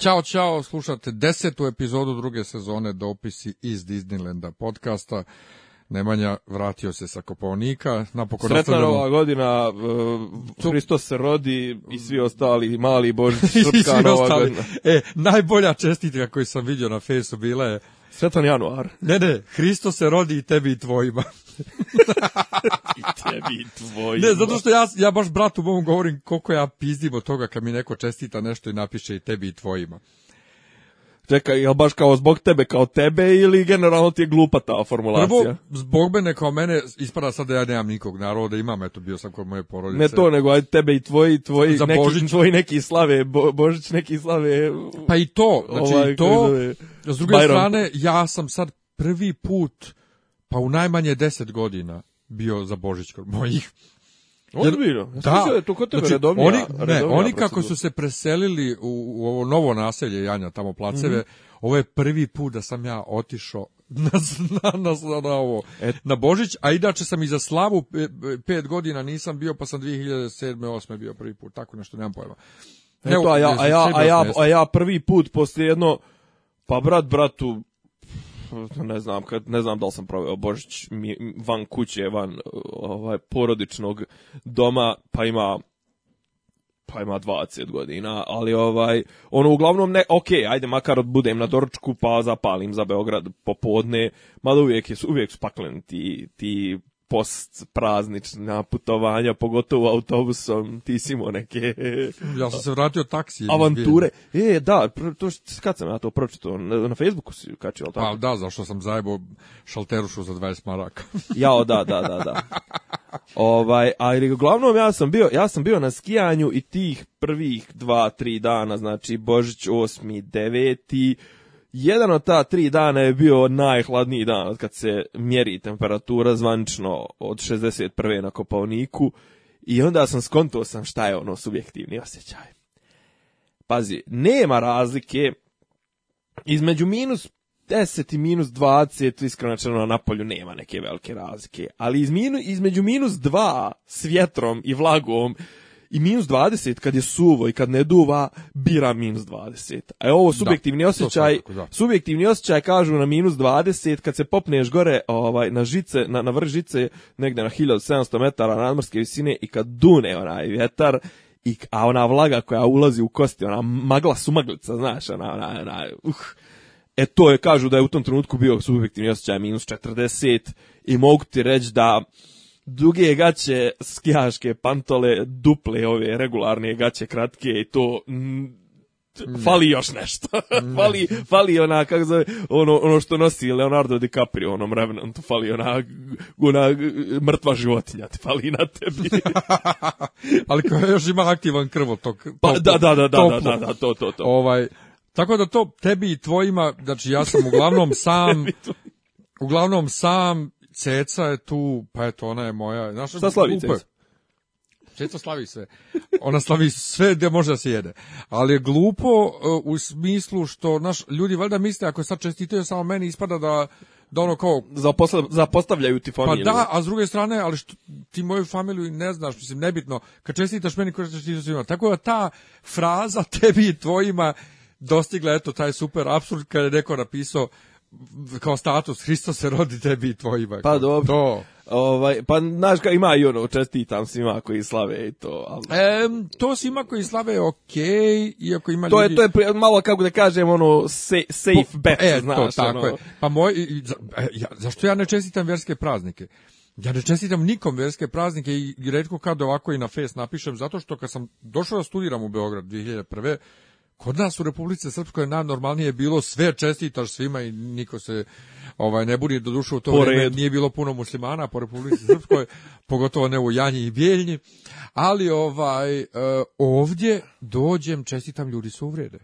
Ćao, čao, slušate desetu epizodu druge sezone dopisi iz Disneylanda podcasta. Nemanja vratio se sa Kopovnika. Napokon Sretna nova godina, uh, se rodi i svi ostali, mali Božić, Srpska nova godina. E, najbolja čestitka koju sam vidio na fejsu bila je Sretan januar. Ne, ne, Hristo se rodi i tebi i tvojima. I tebi i tvojima. Ne, zato što ja, ja baš bratu mom govorim koliko ja pizdim od toga kad mi neko čestita nešto i napiše i tebi i tvojima. Čekaj, jel baš kao zbog tebe kao tebe ili generalno ti je glupa ta formulacija? Prvo, zbog mene kao mene ispada sad da ja nemam nikog naroda, imam, eto bio sam kod moje porodice. Ne to, nego aj tebe i tvoji, tvoji, Za neki, Božić. tvoji neki slave, Božić neki slave. Pa i to, znači ovaj, i to, s druge strane, ja sam sad prvi put, pa u najmanje deset godina bio za Božić kod mojih Odbiro. Da, da, to kod tebe znači, redovnija, oni, ne, oni kako su se preselili u, u ovo novo naselje Janja tamo placeve, mm -hmm. ovo je prvi put da sam ja otišao na, na, na, na, ovo, Et. na Božić, a inače sam i za Slavu pet godina nisam bio, pa sam 2007. 8. bio prvi put, tako nešto, nemam pojma. Eto, a, ja, a, ja, a, ja, a ja prvi put poslije jedno, pa brat bratu, ne znam, kad, ne znam da li sam proveo Božić van kuće, van ovaj, porodičnog doma, pa ima pa ima 20 godina, ali ovaj, ono uglavnom ne, ok, ajde makar budem na doručku pa zapalim za Beograd popodne, mada uvijek, je, uvijek su ti, ti post praznična putovanja, pogotovo autobusom, ti si imao neke... ja sam se vratio taksi. Avanture. E, da, to što, kad sam ja to pročito, na Facebooku si kačio, ali tako? Pa da, zašto sam zajebo šalterušu za 20 maraka. Jao, da, da, da, da. ovaj, ali uglavnom ja sam bio, ja sam bio na skijanju i tih prvih dva, tri dana, znači Božić 8. i 9. Jedan od ta tri dana je bio najhladniji dan od kad se mjeri temperatura zvanično od 61. na kopavniku i onda sam skonto sam šta je ono subjektivni osjećaj. Pazi, nema razlike između minus 10 i minus 20, iskreno na polju nema neke velike razlike, ali između minus 2 s vjetrom i vlagom i minus 20, kad je suvo i kad ne duva, bira minus 20. A je ovo subjektivni da, osjećaj, subjektivni osjećaj kažu na minus 20, kad se popneš gore ovaj, na žice, na, na vrh žice, negde na 1700 metara nadmorske visine i kad dune onaj vjetar, i, a ona vlaga koja ulazi u kosti, ona magla sumaglica, znaš, ona, ona, ona uh, E to je, kažu da je u tom trenutku bio subjektivni osjećaj minus 40 i mogu ti reći da duge gaće, skijaške pantole, duple ove regularne gaće, kratke i to mm, fali još nešto. fali, ona, kako zove, ono, ono što nosi Leonardo DiCaprio, onom tu fali ona, ona mrtva životinja, ti fali na tebi. Ali koja još ima aktivan krvotok. Pa, da, da, da, da, da, da, to, to, to. Ovaj, tako da to tebi i tvojima, znači ja sam uglavnom sam, uglavnom sam Ceca je tu, pa eto, ona je moja. Znaš, Šta slavi Ceca? Ceca slavi sve. Ona slavi sve gdje može da se jede. Ali je glupo e, u smislu što, naš ljudi valjda misle, ako sad čestitaju samo meni, ispada da da ono kao zapostavljaju ti pa familiju. Pa da, a s druge strane, ali što, ti moju familiju ne znaš, mislim nebitno. Kad čestitaš meni, ko čestitaš svima. Tako da ta fraza tebi i tvojima dostigla eto taj super apsurd kad je neko napisao kao status Hristo se rodi tebi i tvojima. Pa dobro. To. Ovaj, pa znaš ima i ono, čestitam svima koji slave i to. Ali... E, to svima koji slave je okej, iako ima to ljudi... Je, to je malo, kako da kažem, ono, safe po, bet, e, znaš. tako ono. je. Pa moj, e, ja, zašto ja ne čestitam verske praznike? Ja ne čestitam nikom verske praznike i redko kad ovako i na fest napišem, zato što kad sam došao da studiram u Beograd 2001 Kod nas u Republice Srpskoj najnormalnije bilo sve čestitaš svima i niko se ovaj ne budi, do u to vrijeme nije bilo puno muslimana po Republici Srpskoj, pogotovo ne u Janji i Bijeljni, ali ovaj e, ovdje dođem čestitam ljudi su uvrede.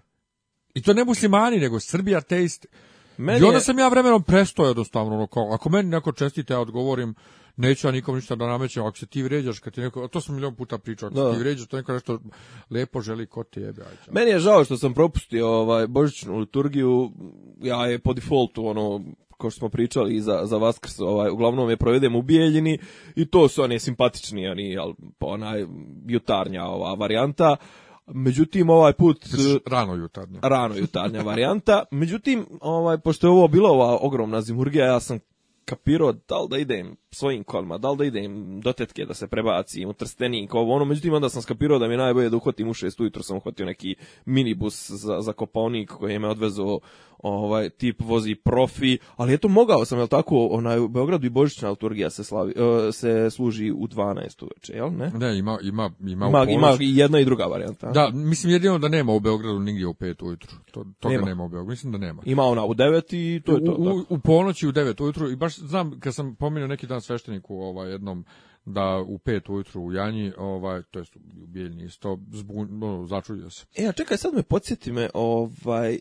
I to ne muslimani nego Srbija teist. Meni I onda sam ja vremenom prestojao jednostavno, ono, ako meni neko čestite, ja odgovorim, neću ja nikom ništa da namećem, ako se ti vređaš, kad ti neko, to sam milion puta pričao, ako se ti vređaš, to neko nešto lepo želi ko ti jebe. Ajde. Meni je žao što sam propustio ovaj, božićnu liturgiju, ja je po defaultu, ono, kao što smo pričali i za, za Vaskrs, ovaj, uglavnom je provedem u Bijeljini i to su one simpatični, oni, al, jutarnja ova varijanta, Međutim, ovaj put... Rano jutarnja. Rano jutarnja varijanta. Međutim, ovaj, pošto je ovo bila ova ogromna zimurgija, ja sam kapirao da li da idem svojim kolima, da li da idem do tetke da se prebacim u trstenik, ovo ono, međutim onda sam skapirao da mi je najbolje da uhvatim u šest ujutro, sam uhvatio neki minibus za, za kopalnik koji je me odvezao ovaj tip vozi profi, ali eto mogao sam jel tako onaj u Beogradu i Božićna liturgija se slavi e, se služi u 12 uveče, jel ne? Da, ima ima ima ima, ima i jedna i druga varijanta. Da, mislim jedino da nema u Beogradu nigdje u 5 ujutru. To to nema. nema u Beogradu, mislim da nema. Ima ona u 9 i to je to. U, u, ponoći u 9 ujutru i baš znam kad sam pomenuo neki dan svešteniku ovaj jednom da u pet ujutru u Janji, ovaj, to jest u Bijeljni isto, no, začudio se. E, a čekaj, sad me podsjeti me, ovaj, e,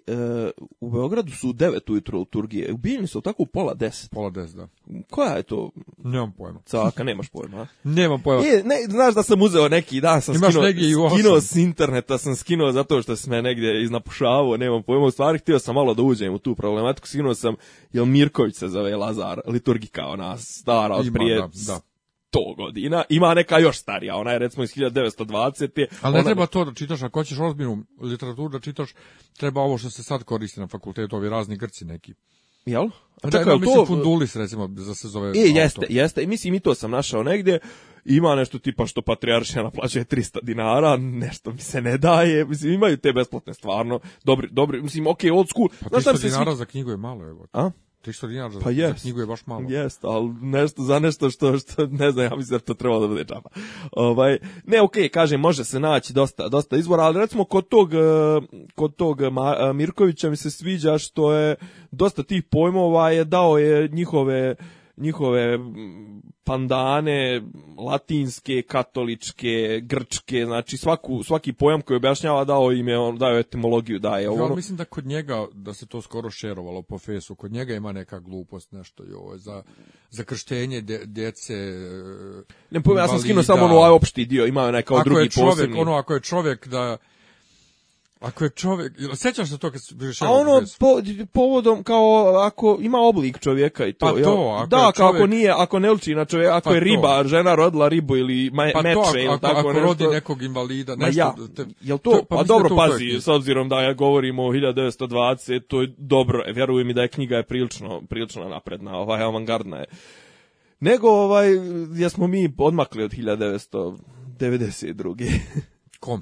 u Beogradu su u devet ujutru u Turgije, u Bijeljni su tako u pola deset. Pola deset, da. Koja je to? Nemam pojma. Caka, nemaš pojma, a? Nemam pojma. E, ne, znaš da sam uzeo neki, da, sam Imaš skinuo, skinuo s interneta, sam skinuo zato što se me negdje iznapušavao, nemam pojma, u stvari htio sam malo da uđem u tu problematiku, skinuo sam, jel Mirković se zove Lazar, liturgika ona stara od prije... da, da 100 godina, ima neka još starija, ona je recimo iz 1920. Ali ne ona... treba to da čitaš, ako hoćeš ozbiljnu literaturu da čitaš, treba ovo što se sad koristi na fakultetu, ovi razni grci neki. Jel? A čekaj, mislim, Fundulis, recimo, za se zove... I, e, jeste, jeste. Mislim, i to sam našao negdje. Ima nešto tipa što Patriaršija naplaćuje 300 dinara, nešto mi se ne daje. Mislim, imaju te besplatne stvarno. Dobri, dobri, mislim, okej, okay, old school. Pa 300 dinara za knjigu je malo, evo. A? 300 dinara za, pa knjigu je baš malo. Jest, ali nešto, za nešto što, što ne znam, ja mislim da to trebalo da bude džaba. Ovaj, ne, okej, okay, kažem, može se naći dosta, dosta izbora, ali recimo kod tog, eh, kod tog eh, eh, Mirkovića mi se sviđa što je dosta tih pojmova je dao je njihove njihove pandane latinske, katoličke, grčke, znači svaku, svaki pojam koji objašnjava dao im je, on dao etimologiju, daje. Ono... Ja mislim da kod njega, da se to skoro šerovalo po fesu, kod njega ima neka glupost, nešto i ovo, za, za krštenje djece, Ne povijem, pa ja sam skinuo samo ono ovaj opšti dio, ima onaj kao drugi posebni. Ono, ako je čovjek da ako je čovjek, sećaš se to kad A ono po, povodom kao ako ima oblik čovjeka i to. Pa to, ako da, je ako nije, ako ne uči na čovjeka, ako pa je riba, žena rodila ribu ili ma, pa meče to, ako, tako ako rodi nekog invalida, nešto. Ja, jel to, pa, pa dobro pazi, s obzirom da ja govorimo o 1920, to je dobro, e, vjerujem mi da je knjiga je prilično, prilično napredna, ovaj avangardna je. Nego ovaj jesmo mi odmakli od 1992. Kom?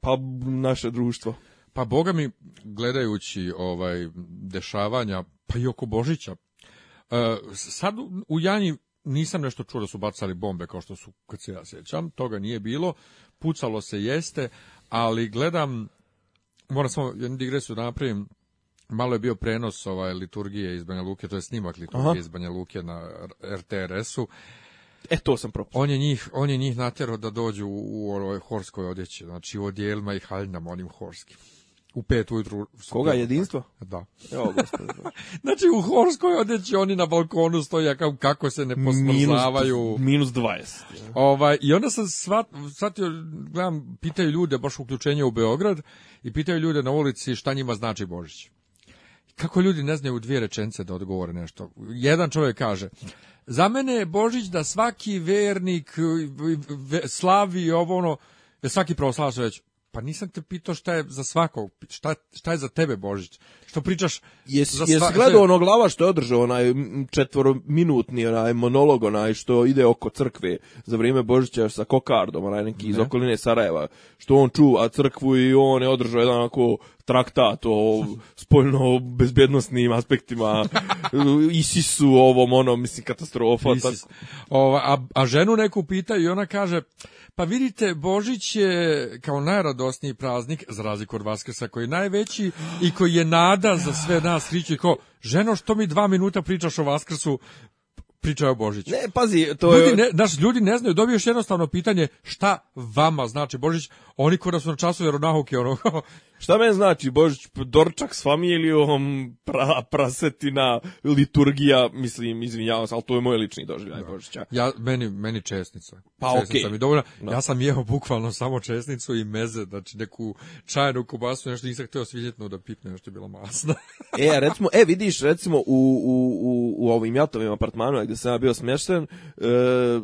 Pa naše društvo. Pa boga mi gledajući ovaj dešavanja pa i oko Božića. E, sad u Janji nisam nešto čuo da su bacali bombe kao što su kad se ja sjećam, toga nije bilo. Pucalo se jeste, ali gledam moram samo jednu digresiju da napravim. Malo je bio prenos ovaj liturgije iz Banja Luke, to je snimak liturgije Aha. iz Banja Luke na RTRS-u E to sam On je njih, on je njih natjerao da dođu u, u ovoj horskoj odjeći, znači u odjelima i haljnama onim horskim. U pet ujutru. Koga jedinstvo? Da. Evo, znači u Horskoj odeći oni na balkonu stoja kao kako se ne posmrzavaju. Minus, minus 20. Ovaj, I onda sam shvatio, gledam, pitaju ljude, baš uključenje u Beograd, i pitaju ljude na ulici šta njima znači Božić. Kako ljudi ne znaju u dvije rečence da odgovore nešto. Jedan čovjek kaže, za mene je Božić da svaki vernik eh, slavi ovo ono, eh, svaki pravoslavac već, pa nisam te pitao šta je za svakog, šta, šta je za tebe Božić, što pričaš... Jesi, za gledao ono glava što je održao onaj četvorominutni onaj monolog onaj što ide oko crkve za vrijeme Božića sa kokardom, onaj neki iz okoline Sarajeva, što on čuva crkvu i on je održao jedan onako traktat o spoljno bezbjednostnim aspektima ISIS-u, ovom, ono, mislim, katastrofa. Ova, a, a ženu neku pita i ona kaže, pa vidite, Božić je kao najradosniji praznik, za razliku od Vaskrsa, koji je najveći i koji je nada za sve nas, riči ko ženo, što mi dva minuta pričaš o Vaskrsu, priča o Božiću. Ne, pazi, to ljudi je... Ne, naš, ljudi ne znaju, dobiješ jednostavno pitanje šta vama znači Božić, oni koji su na času vjeronauke, ono, Šta meni znači Božić dorčak s familijom, pra, prasetina, liturgija, mislim, izvinjavam se, ali to je moj lični doživljaj Božića. Ja, meni, meni česnica. Pa okej. okay. mi Ja sam jeo bukvalno samo česnicu i meze, znači neku čajnu kobasu, nešto nisam hteo svidjetno da pipne, nešto je bila masna. e, recimo, e, vidiš, recimo, u, u, u, u ovim jatovim apartmanu gdje sam ja bio smješten, e,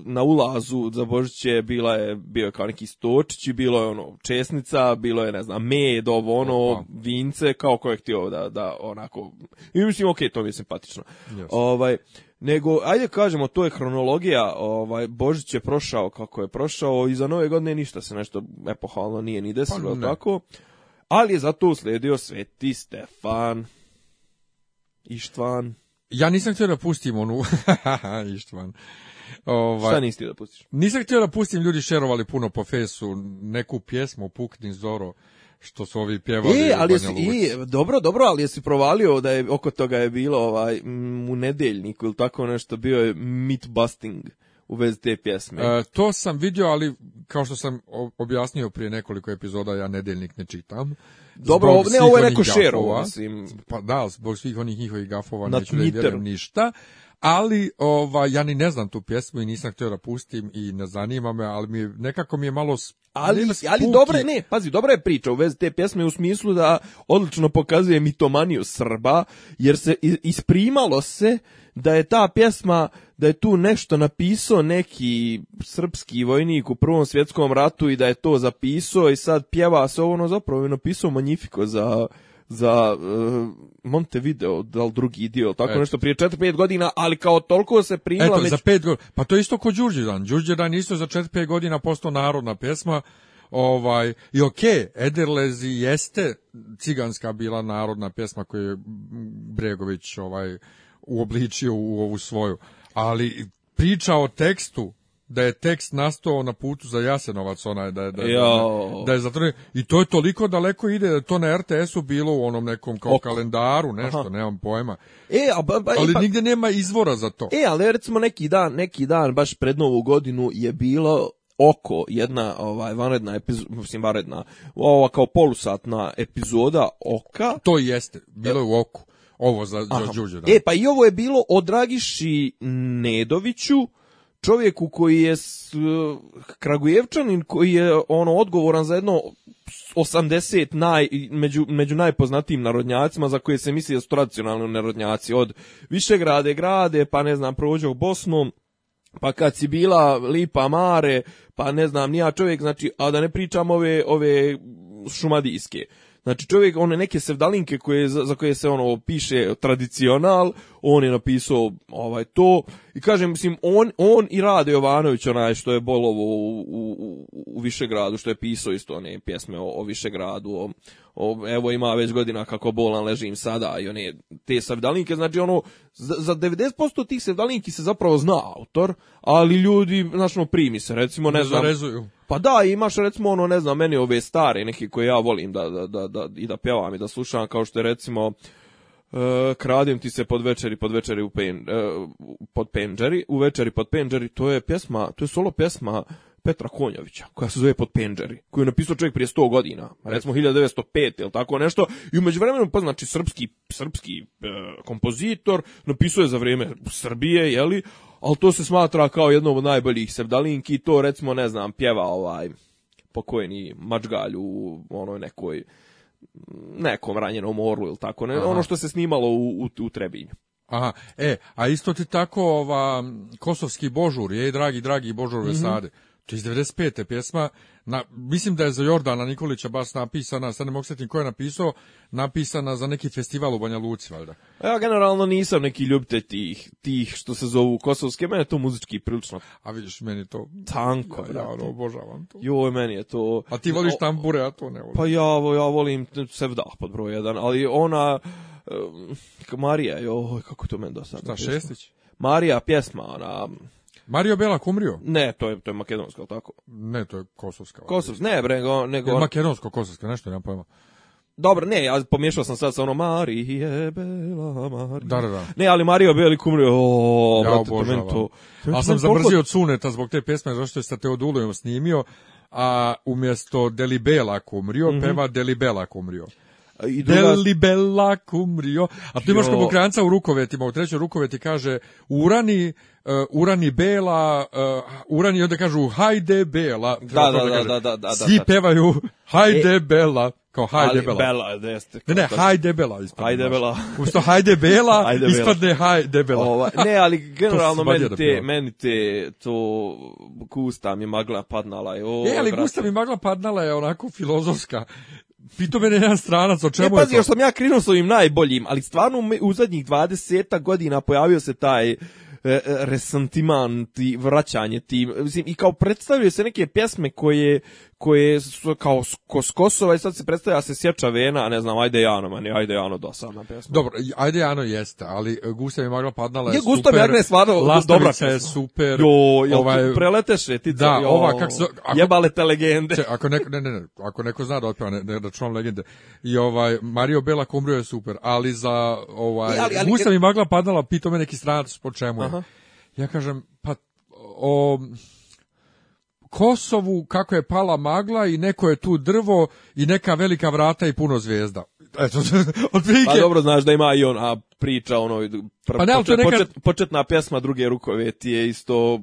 na ulazu za Božiće bila je, bio je kao neki stočić, bilo je ono česnica, bilo je, ne znam, med, ovo, ono, vince, kao kojeg ti htio da, da onako... I mislim, ok, to mi je simpatično. Ovaj, nego, ajde kažemo, to je hronologija, ovaj, Božić je prošao kako je prošao, i za nove godine ništa se nešto epohalno nije ni desilo, pa, tako. Ali je zato uslijedio Sveti Stefan. Ištvan. Ja nisam htio da pustim onu... Ištvan. Ovaj, Šta nisi da pustiš? Nisam htio da pustim, ljudi šerovali puno po fesu, neku pjesmu Pukni Zoro što su ovi pjevali e, ali i, dobro, dobro, ali jesi provalio da je oko toga je bilo ovaj m, mm, u nedeljniku ili tako nešto bio je meat busting u vezi te pjesme. E, to sam vidio, ali kao što sam objasnio prije nekoliko epizoda, ja nedeljnik ne čitam. Dobro, zbog ne, ovo je neko mislim. Pa da, zbog svih onih njihovih gafova Na neću da ništa ali ova, ja ni ne znam tu pjesmu i nisam htio da pustim i ne zanima me, ali mi, nekako mi je malo ali, ali dobro je, ne, pazi, dobra je priča u vezi te pjesme u smislu da odlično pokazuje mitomaniju Srba, jer se isprimalo se da je ta pjesma, da je tu nešto napisao neki srpski vojnik u Prvom svjetskom ratu i da je to zapisao i sad pjeva se ono zapravo je napisao Magnifico za za uh, Montevideo, da li drugi dio, tako Eto. nešto, prije 4-5 godina, ali kao toliko se primila... Eto, među... za 5 godina, pa to je isto ko Đurđedan, Đurđedan isto za 4-5 godina postao narodna pjesma, ovaj i okej, okay, Ederlezi jeste ciganska bila narodna pjesma koju je Bregović ovaj uobličio u ovu svoju, ali priča o tekstu da je tekst nastao na putu za Jasenovac onaj da je da da je, i to je toliko daleko ide da to na RTS-u bilo u onom nekom kao kalendaru nešto nemam pojma e a ali nigdje nema izvora za to e ali recimo neki dan neki dan baš pred novu godinu je bilo Oko, jedna ovaj vanredna epizoda, mislim vanredna, ova kao polusatna epizoda Oka. To jeste, bilo je u Oku. Ovo za E, pa i ovo je bilo o Dragiši Nedoviću, čovjeku koji je e, Kragujevčanin koji je ono odgovoran za jedno 80 naj, među, među najpoznatijim narodnjacima za koje se misli da su tradicionalni narodnjaci od Višegrade, Grade, pa ne znam, prođe Bosnu, pa kad si bila Lipa Mare, pa ne znam, nija čovjek, znači, a da ne pričam ove, ove šumadijske. Znači čovjek, one neke sevdalinke koje, za, koje se ono piše tradicional, on je napisao ovaj to, i kažem, mislim, on, on i Rade Jovanović, onaj što je bolovo u, u, u Višegradu, što je pisao isto one pjesme o, Višegradu, o, evo ima već godina kako bolan ležim sada i one te savdalinke, znači ono, za, za 90% tih savdalinki se zapravo zna autor, ali ljudi, znači, primi se, recimo, ne, znam... Zarezuju. Pa da, imaš recimo ono, ne znam, meni ove stare neke koje ja volim da, da, da, da, i da pjevam i da slušam, kao što je recimo E, kradim ti se pod večeri, pod večeri u pen, e, pod penđeri, u večeri pod penđeri, to je pjesma, to je solo pjesma Petra Konjovića, koja se zove pod penđeri, koju je napisao čovjek prije 100 godina, recimo 1905 ili tako nešto, i umeđu vremenu, pa znači srpski, srpski e, kompozitor, napisao je za vrijeme Srbije, jeli, ali to se smatra kao jednom od najboljih sevdalinki, to recimo, ne znam, pjeva ovaj pokojni mačgalj u onoj nekoj nekom ranjenom moru ili tako, ne, ono što se snimalo u, u, Trebinju. Aha, e, a isto ti tako ova, kosovski božur, je, e, dragi, dragi božur mm to je iz 95. pjesma, na, mislim da je za Jordana Nikolića bas napisana, sad ne mogu sjetiti ko je napisao, napisana za neki festival u Banja Luci, valjda. Ja generalno nisam neki ljubitelj tih, tih što se zovu kosovske, mene to muzički prilično. A vidiš, meni to... Tanko, ja, ja ono, obožavam to. Joj, meni je to... A ti voliš tambure, a to ne volim. Pa ja, ja volim Sevdah pod broj jedan, ali ona... Marija, joj, kako to meni dosadno. Šta, Šestić? Marija pjesma, ona Mario Belak umrio? Ne, to je to je makedonsko, al tako. Ne, to je kosovska. Kosov, ne, bre, nego nego makedonsko kosovska, nešto nemam pojma. Dobro, ne, ja pomiješao sam sad sa ono Marije Bela, Marije. Da, da, da. Ne, ali Mario Beli kumrio, o, ja brate, to sam zabrzio Cuneta zbog te pjesme, zašto je sa Teodulojom snimio, a umjesto Delibela kumrio, mm peva Delibela kumrio. I druga... Delibela kumrio. A tu imaš kod u rukovetima, u trećoj rukoveti kaže, urani, Uh, Urani Bela, uh, Urani, onda kažu hajde Bela. Da, da, da, da, da, da, Svi pevaju hajde e, Bela. Kao hajde Bela. Bela jeste, ne, ne, pa- hajde Bela. Hajde Bela. Usto hajde Bela, ispadne hajde Bela. Ova, ne, ali generalno meni te, meni te to gusta mi magla padnala je. O, e, ali gusta mi magla padnala je onako filozofska. Pito mene jedan stranac, o čemu je, pazi, je to? sam ja krenuo s ovim najboljim, ali stvarno u zadnjih 20 godina pojavio se taj resentimanti, resentiman vraćanje tim. Mislim, i kao predstavljaju se neke pjesme koje, koje su kao kos Kosova i sad se predstavlja se sjeća vena, a ne znam, ajde Jano, mani, ajde Jano na pesma. Dobro, ajde Jano jeste, ali e, Gustav je Magla padnala je, je super. Gustav je stvarno dobra pjesma. je super. Jo, jel ovaj, preleteš, ti da, jo, ova, kak ako, jebale te legende. Če, ako neko, ne, ne, ne, ako neko zna da otpeva, ne, ne računam legende. I ovaj, Mario Bela Kumrio je super, ali za ovaj, I, ali, ali, Gustav je Magla padnala, pitao me neki stranac po čemu je. Ja kažem, pa, o, Kosovu kako je pala magla i neko je tu drvo i neka velika vrata i puno zvijezda. Eto, otprilike. Pa dobro, znaš da ima i on, a priča ono, pr, pa počet, početna pjesma druge rukove ti je isto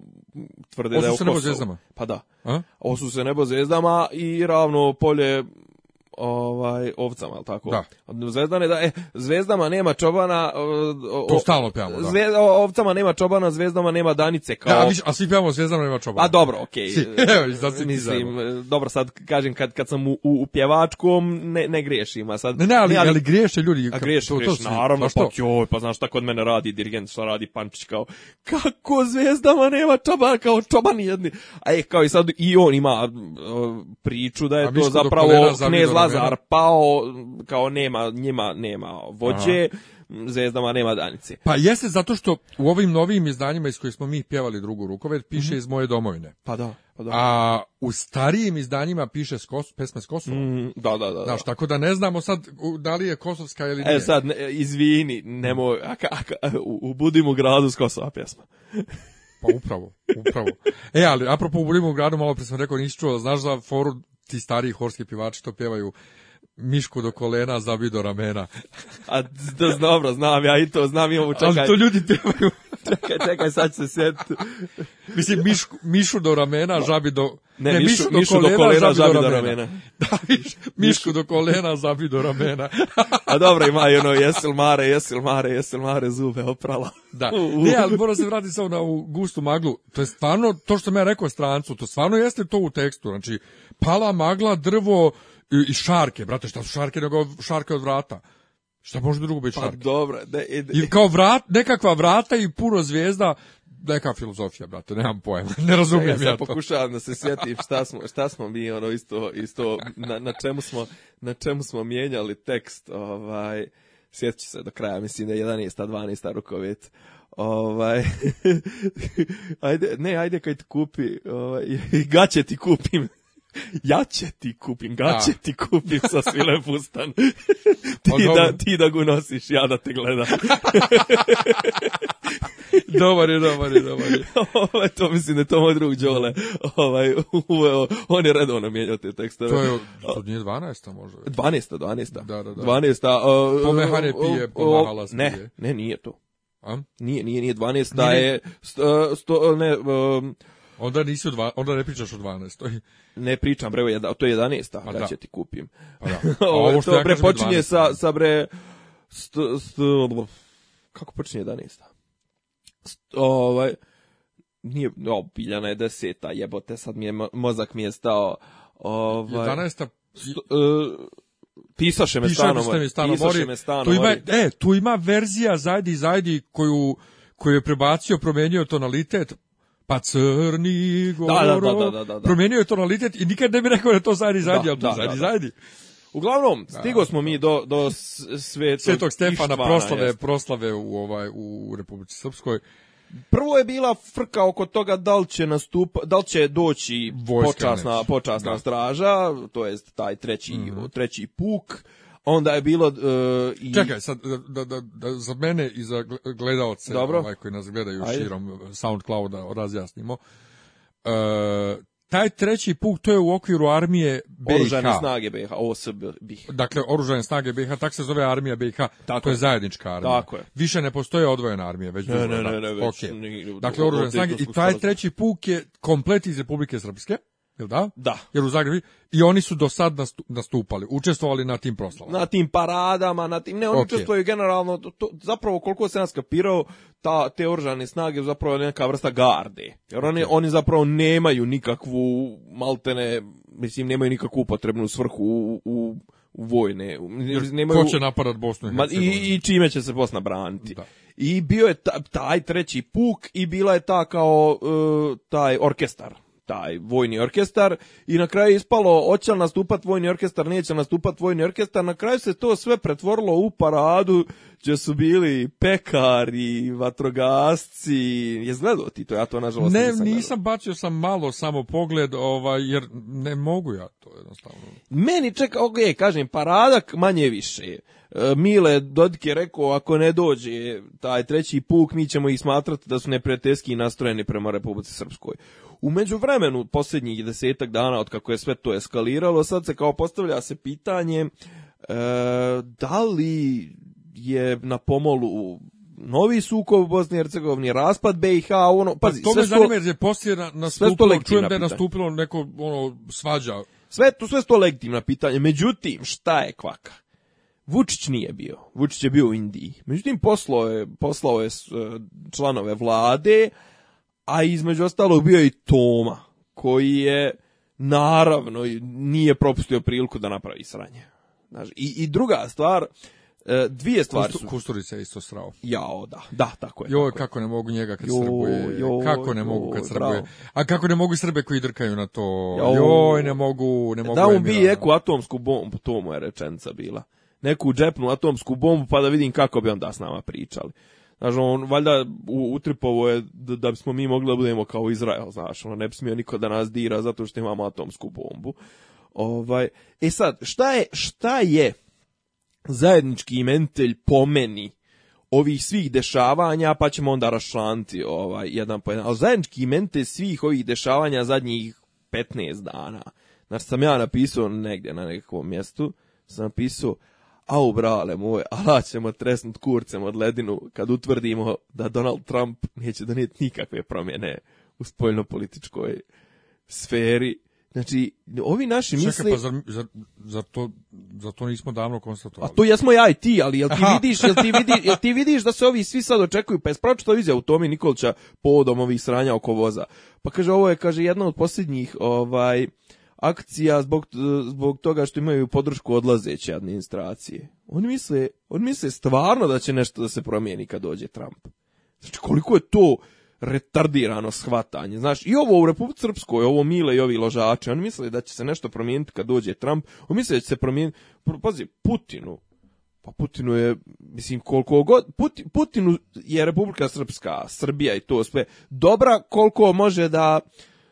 tvrde da je u Kosovu. se nebo Pa da. A? Osu se nebo zvijezdama i ravno polje ovaj ovcama, al tako. Da. Zvezdane da e, zvezdama nema čobana. O, to da. ovcama nema čobana, zvezdama nema danice kao. Da, viš, a svi pjamo zvezdama nema čobana. A dobro, okej. Okay. Mislim, dobro sad kažem kad kad sam u, u pjevačkom ne ne griješim, a sad Ne, ne, ali, ne, ali, ali ljudi. A greše to, to naravno, pa joj, pa znaš šta kod mene radi dirigent, šta radi Pančić kao kako zvezdama nema čobana, kao čobani jedni. A je kao i sad i on ima priču da je to zapravo Pazar pao, kao nema, njima nema vođe, Aha. zvezdama nema danice. Pa jeste zato što u ovim novim izdanjima iz kojih smo mi pjevali drugu rukovet piše mhm. iz moje domovine. Pa, pa da. A u starijim izdanjima piše s Kos, pesme s Kosova. Mhm, da, da, da. Znaš, tako da ne znamo sad da li je kosovska ili e, nije. E sad, izvini, nemoj, a, u, u gradu s Kosova pjesma. Pa upravo, upravo. E, ali apropo u Budimu gradu, malo pre sam rekao, nisi čuo, znaš za foru ti stariji horski pivači to pjevaju mišku do kolena, zabi do ramena. A da, dobro, znam ja i to, znam i ovo čekaj. Ali to ljudi pjevaju. čekaj, čekaj, sad se sjetiti. Mislim, mišku, mišu do ramena, žabi do... Ne, ne mišu, do kolena, do do, ramena. Da, mišku do kolena, zabi do ramena. A dobro, ima ono, jesil mare, jesil mare, jesil mare, zube oprala. Da, ne, ali moram se vratiti samo na ovu gustu maglu. To je stvarno, to što sam ja rekao strancu, to stvarno jeste to u tekstu. Znači, pala magla, drvo i šarke, brate, šta su šarke nego šarke od vrata. Šta može drugo biti pa šarke? Pa dobro. Ne, ne, I kao vrat, nekakva vrata i puro zvijezda, neka filozofija, brate, nemam pojma, ne razumijem ja, ja, ja to. pokušavam da se sjetim šta smo, šta smo mi, ono, isto, isto na, na, čemu smo, na čemu smo mijenjali tekst, ovaj, sjetit se do kraja, mislim da je 11. 12. rukovit. ovaj, ajde, ne, ajde kaj ti kupi, ovaj, gaće ti kupim ja će ti kupim, ga će ti kupim sa svile pustan. Pa ti, da, ti da go nosiš, ja da te gledam. dobar je, dobar je, dobar je. Ovo, ovaj, to mislim da je to moj drug Đole. Ovaj, uveo, on je redovno mijenjao te tekste. To je, to nije 12. možda. 12. 12. Da, da, da. 12. Uh, Pomehane pije, pomahala se Ne, ne, nije to. A? Nije, nije, nije 12. Nije, nije. je, sto, sto, ne, um, Onda nisi dva, onda ne pričaš o 12. ne pričam bre, to je 11, pa da će ti kupim. Pa da. A ovo što to, ja bre počinje sa sa bre st, st, kako počinje 11? St, ovaj nije, o, biljana je 10. jebote, sad mi je mozak mi je stao. Ovaj, 11. St, uh, pisaše me stanom. Pisaše me stanom. me stano Tu ima, e, tu ima verzija Zajdi Zajdi koju, koju je prebacio, promenio tonalitet, pa crni goro. Da, da, da, je tonalitet i nikad ne bi rekao da to Zari Zadi, ali to Zari Zadi. Uglavnom, stigo smo mi do, do svetog, svetog Stefana Ištvana, proslave, proslave u, ovaj, u Republici Srpskoj. Prvo je bila frka oko toga da li će nastup, da li će doći počasna, počasna straža, to jest taj treći, mm treći puk onda je bilo... Uh, i... Čekaj, sad, da, da, da, za mene i za gledaoce Ovaj, koji nas gledaju Ajde. širom SoundClouda, razjasnimo. E, taj treći puk, to je u okviru armije BiH. snage BiH, bih Dakle, oružane snage BiH, tak se zove armija BiH, Tako to je zajednička armija. Tako je. Više ne postoje odvojena armija, već ne, ne, ne, već, Dakle, snage, i taj treći puk je komplet iz Republike Srpske jel da? Da. Jer u Zagrebi i oni su do sad nastupali, učestvovali na tim proslavama. Na tim paradama, na tim ne oni okay. generalno to, zapravo koliko se nas kapirao ta te oružane snage zapravo neka vrsta garde. Jer oni oni zapravo nemaju nikakvu maltene mislim nemaju nikakvu upotrebnu svrhu u, u vojne. Nemaju... Ko će napadat Bosnu i I čime će se Bosna braniti. I bio je taj treći puk i bila je ta kao e, taj orkestar taj vojni orkestar i na kraju ispalo hoće li nastupat vojni orkestar, neće nastupat vojni orkestar, na kraju se to sve pretvorilo u paradu gdje su bili pekari, vatrogasci, je gledao ti to, ja to nažalost ne, nisam nisam bacio sam malo samo pogled, ovaj, jer ne mogu ja to jednostavno. Meni čeka, ok, kažem, paradak manje više. E, Mile Dodik je rekao, ako ne dođe taj treći puk, mi ćemo ih smatrati da su neprijateljski nastrojeni prema Republici Srpskoj. U međuvremenu, posljednjih desetak dana od kako je sve to eskaliralo, sad se kao postavlja se pitanje e, da li je na pomolu novi sukob u Bosni i Hercegovini, raspad BiH, ono, pa pazi, pa, to me zanima jer je poslije na, nastupilo, čujem da je nastupilo neko ono, svađa. Sve, to sve to legitimna pitanje. međutim, šta je kvaka? Vučić nije bio. Vučić je bio u Indiji. Međutim, poslao je, poslao je e, članove vlade, a između ostalog bio je i Toma, koji je naravno nije propustio priliku da napravi sranje. i, i druga stvar, e, dvije stvari su. Kusturica je isto srao. Jao, da. Da, tako je. Joj, kako ne mogu njega kad srbuje. Joj, kako ne joj, mogu kad srbuje. Bravo. A kako ne mogu Srbe koji drkaju na to. Jo, ne mogu, ne mogu. Da mu bi eku atomsku bombu, to mu je rečenica bila. Neku džepnu atomsku bombu, pa da vidim kako bi onda s nama pričali. Znaš, on, valjda u, utripovo je da, da bismo mi mogli da budemo kao Izrael, znaš, ono, ne bi smio niko da nas dira zato što imamo atomsku bombu. Ovaj, e sad, šta je, šta je zajednički imenitelj pomeni ovih svih dešavanja, pa ćemo onda rašlanti ovaj, jedan po jedan. Ali zajednički imenitelj svih ovih dešavanja zadnjih 15 dana. Znači, sam ja napisao negdje na nekakvom mjestu, sam napisao au brale moj, ala ćemo tresnut kurcem od ledinu kad utvrdimo da Donald Trump neće donijeti nikakve promjene u spoljno-političkoj sferi. Znači, ovi naši misle... Čekaj, pa za to, zar to nismo davno konstatovali? A to jesmo ja i ti, ali jel ti, vidiš, jel, ti vidiš, jel ti vidiš da se ovi svi sad očekuju? Pa je spročito u Tomi Nikolića povodom ovih sranja oko voza. Pa kaže, ovo je, kaže, jedna od posljednjih, ovaj, akcija zbog, zbog toga što imaju podršku odlazeće administracije. Oni misle, oni misle stvarno da će nešto da se promijeni kad dođe Trump. Znači koliko je to retardirano shvatanje. Znaš, i ovo u Republici Srpskoj, ovo Mile i ovi ložači, oni misle da će se nešto promijeniti kad dođe Trump, oni misle da će se promijeniti, pazi, Putinu, pa Putinu je, mislim, koliko god, Putinu je Republika Srpska, Srbija i to sve, dobra koliko može da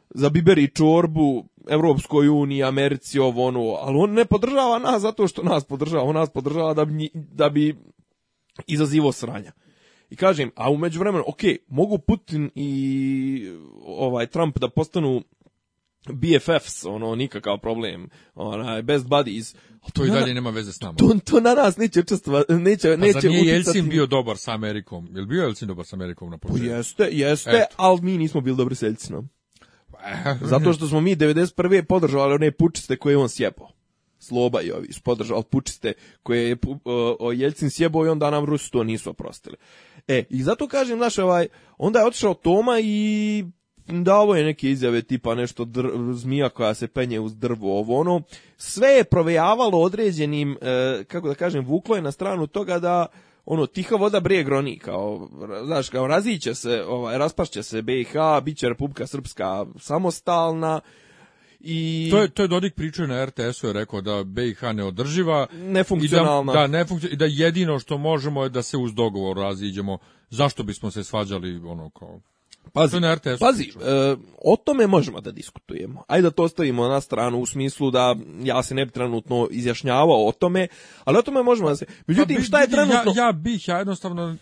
zabiberi čorbu Evropskoj uniji, Americi, ovo ono, ali on ne podržava nas zato što nas podržava, on nas podržava da bi, da bi izazivo sranja. I kažem, a umeđu vremenu, ok, mogu Putin i ovaj Trump da postanu BFFs, ono, nikakav problem, onaj, best buddies. Ali to i dalje nema veze s nama. To, to na nas neće učestva, neće, pa neće zar nije Jelcin bio dobar sa Amerikom? Jel bio Jelcin dobar sa Amerikom na početku? Pa jeste, jeste, Eto. ali mi nismo bili dobri s Jelcinom. Zato što smo mi 91. podržali one pučiste koje on sjebao. Sloba i ovi su podržali pučiste koje je uh, sjebao i onda nam Rusi to nisu oprostili. E, i zato kažem, znaš, ovaj, onda je otišao Toma i ovo je neke izjave tipa nešto zmija koja se penje uz drvo, ovo ono. Sve je provejavalo određenim, e, kako da kažem, vuklo je na stranu toga da ono tiha voda brije groni kao znaš kao raziće se ovaj raspašće se BiH će Republika Srpska samostalna i to je to je Dodik pričao na RTS-u je rekao da BiH ne održiva nefunkcionalna i da, da i da jedino što možemo je da se uz dogovor raziđemo zašto bismo se svađali ono kao Pazi, pazi e, o tome možemo da diskutujemo. Ajde da to ostavimo na stranu u smislu da ja se ne bi trenutno izjašnjavao o tome, ali o tome možemo da se... Pa Međutim, bi, šta je trenutno... Ja, bih, ja jednostavno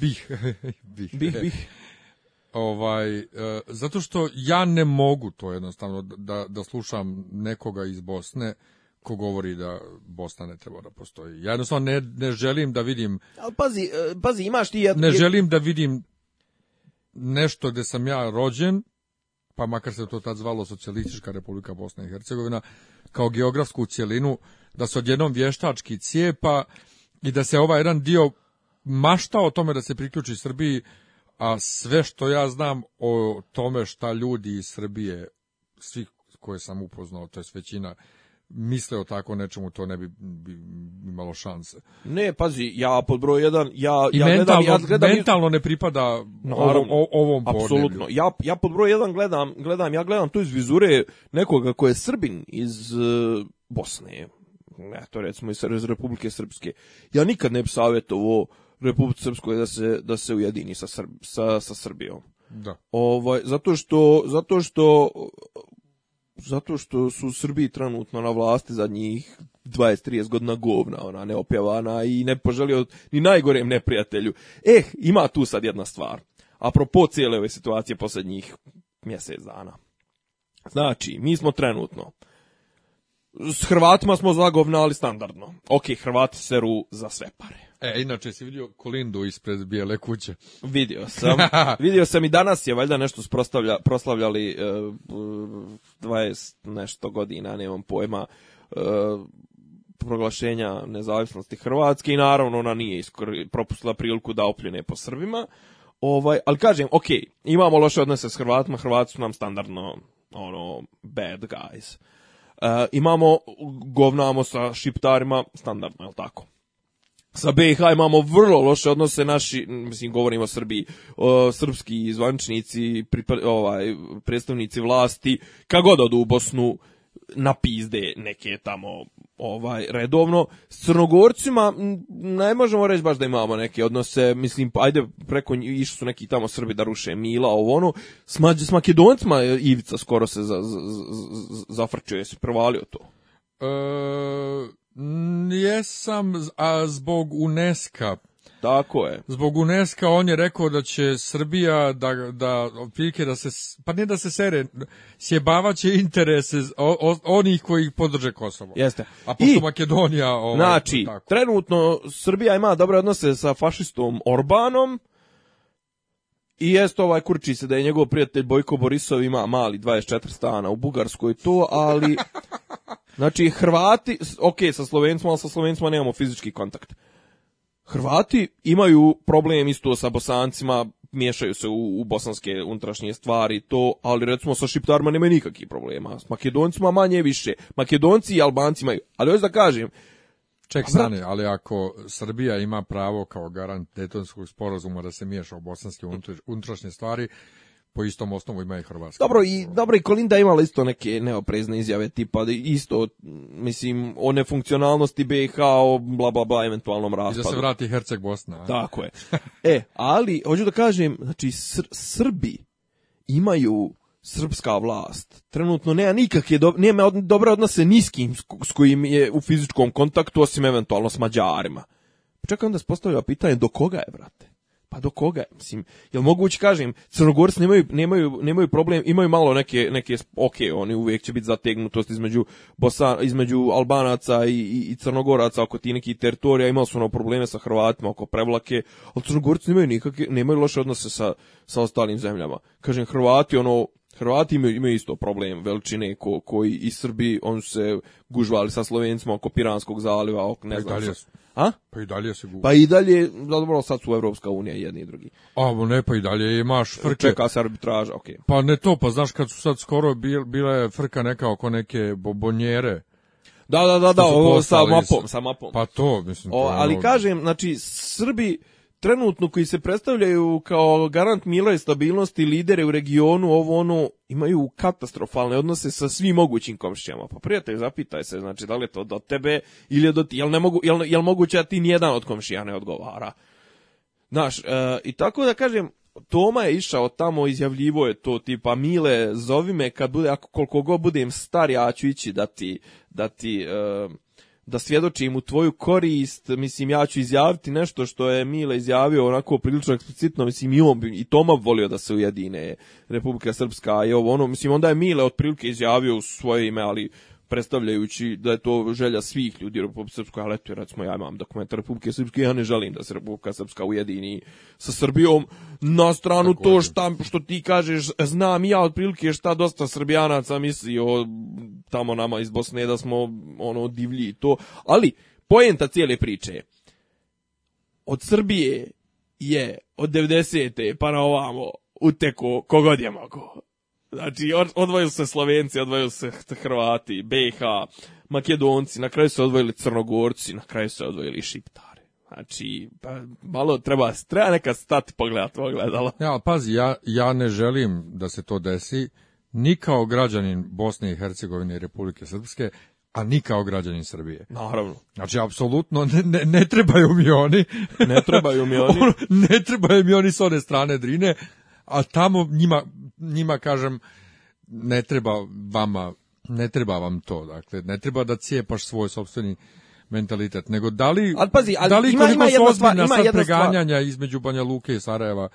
bih. bih, bih. Ovaj, e, zato što ja ne mogu to jednostavno da, da slušam nekoga iz Bosne ko govori da Bosna ne treba da postoji. Ja jednostavno ne, ne želim da vidim... Ali pazi, e, pazi, imaš ti... Ne želim da vidim nešto gde sam ja rođen, pa makar se to tad zvalo Socijalistička republika Bosna i Hercegovina, kao geografsku cjelinu, da se odjednom vještački cijepa i da se ovaj jedan dio mašta o tome da se priključi Srbiji, a sve što ja znam o tome šta ljudi iz Srbije, svih koje sam upoznao, to je većina misle o tako nečemu, to ne bi, bi imalo šanse. Ne, pazi, ja pod broj jedan, ja, I ja mentalno, gledam... Ja gledam mentalno ne pripada ovom, Apsolutno, ja, ja pod broj jedan gledam, gledam, ja gledam tu iz vizure nekoga ko je Srbin iz uh, Bosne, to recimo iz Republike Srpske. Ja nikad ne bi savjetovo Republike Srpskoj da se, da se ujedini sa, sa, sa Srbijom. Da. Ovaj, zato što, zato što zato što su u Srbiji trenutno na vlasti za njih 20-30 godina govna, ona neopjevana i ne poželio ni najgorem neprijatelju. Eh, ima tu sad jedna stvar. propos cijele ove situacije posljednjih mjesec dana. Znači, mi smo trenutno s Hrvatima smo zagovnali standardno. Ok, Hrvati seru za sve pare. E, inače si vidio Kolindu ispred Bijele kuće. Vidio sam. vidio sam i danas je valjda nešto proslavljali e, 20 nešto godina, nemam pojma, e, proglašenja nezavisnosti Hrvatske i naravno ona nije propustila priliku da opljene po Srbima. Ovaj, ali kažem, ok, imamo loše odnose s Hrvatima, Hrvati su nam standardno ono, bad guys. E, imamo, govnamo sa šiptarima, standardno, je tako? sa BiH imamo vrlo loše odnose naši, mislim govorimo o Srbiji, o, srpski zvančnici, ovaj, predstavnici vlasti, kako god odu u Bosnu napizde neke tamo ovaj redovno s crnogorcima ne možemo reći baš da imamo neke odnose mislim pa ajde preko išli su neki tamo Srbi da ruše Mila ovo ono s, s Makedoncima Ivica skoro se za, za, za, za, se prvalio to e, jesam, a zbog UNESCO. Tako je. Zbog UNESCO on je rekao da će Srbija da da otprilike da se pa ne da se sere sjebavaće interese onih koji podrže Kosovo. Jeste. A pošto I, Makedonija ovaj, Znači, trenutno Srbija ima dobre odnose sa fašistom Orbanom. I jeste ovaj kurči se da je njegov prijatelj Bojko Borisov ima mali 24 stana u Bugarskoj to, ali Znači, Hrvati, ok, sa Slovencima, ali sa Slovencima nemamo fizički kontakt. Hrvati imaju problem isto sa Bosancima, miješaju se u, bosanske unutrašnje stvari to, ali recimo sa Šiptarima nema nikakvih problema. S Makedoncima manje više. Makedonci i Albanci imaju. Ali još da kažem, Ček, stane, ali ako Srbija ima pravo kao garant Detonskog sporazuma da se miješa u bosanske mm. unutrašnje stvari, po istom osnovu ima i Hrvatska. Dobro i dobro i Kolinda imala isto neke neoprezne izjave tipa isto mislim o nefunkcionalnosti BiH, o bla bla bla eventualnom raspadu. I da se vrati Herceg Bosna. Tako je. e, ali hoću da kažem, znači Srbi imaju srpska vlast trenutno nema nikakve do, nema od, dobre odnose ni s kim s kojim je u fizičkom kontaktu osim eventualno s Mađarima. Čekam da se postavlja pitanje do koga je, brate? Pa do koga? Mislim, jel moguće kažem, Crnogorci nemaju, nemaju, nemaju problem, imaju malo neke, neke, ok, oni uvijek će biti zategnutost između, Bosa, između Albanaca i, i, Crnogoraca oko ti neki teritorija, imali su ono probleme sa Hrvatima oko prevlake, ali Crnogorci nemaju nikakve, nemaju loše odnose sa, sa ostalim zemljama. Kažem, Hrvati, ono, Hrvati imaju, imaju isto problem veličine ko, koji i Srbi, on su se gužvali sa Slovencima oko Piranskog zaliva, oko ne pa znam. A? Pa i dalje se gubi. Pa i dalje, dobro, sad su Evropska unija jedni i drugi. A, ne, pa i dalje imaš frke. Čeka se arbitraža, okej. Pa ne to, pa znaš kad su sad skoro bil, bila je frka neka oko neke bobonjere. Da, da, da, da, ovo sa mapom, sa mapom. Pa to, mislim. ali ono- kažem, znači, Srbi trenutno koji se predstavljaju kao garant mile stabilnosti lidere u regionu, ovo ono, imaju katastrofalne odnose sa svim mogućim komšćama. Pa prijatelj, zapitaj se, znači, da li je to do tebe ili je do ti, jel, ne mogu, jel, jel moguće da ti nijedan od komšija ne odgovara? Znaš, e, i tako da kažem, Toma je išao tamo, izjavljivo je to, tipa, Mile, zovi me kad bude, ako koliko god budem star, ja ću ići da ti, da ti, e, da svjedočim u tvoju korist, mislim, ja ću izjaviti nešto što je Mile izjavio onako prilično eksplicitno, mislim, i on bi, i Toma volio da se ujedine Republika Srpska i ovo ono, mislim, onda je Mile otprilike izjavio u svoje ime, ali predstavljajući da je to želja svih ljudi u Republike Srpskoj, ali eto, recimo ja imam dokumentar Republike Srpske, ja ne želim da se Republika Srpska ujedini sa Srbijom. Na stranu to šta, što ti kažeš, znam ja otprilike šta dosta Srbijanaca misli o tamo nama iz Bosne da smo ono divlji to, ali pojenta cijele priče od Srbije je od 90. pa na ovamo uteko kogod je mogo. Znači, odvojili se Slovenci, odvojili se Hrvati, BiH, Makedonci, na kraju se odvojili Crnogorci, na kraju se odvojili Šiptari. Znači, pa, malo treba, treba neka stati pogledat pogledalo. Ja, pazi, ja, ja ne želim da se to desi, ni kao građanin Bosne i Hercegovine i Republike Srpske, a ni kao građanin Srbije. Naravno. Znači, apsolutno, ne, ne, ne trebaju mi oni. ne trebaju mi oni. Ono, ne trebaju mi oni s one strane Drine, a tamo njima, njima kažem, ne treba vama, ne treba vam to, dakle, ne treba da cijepaš svoj sopstveni mentalitet, nego da li, ali pazi, ima, ima jedna ima preganjanja između Banja Luke i Sarajeva,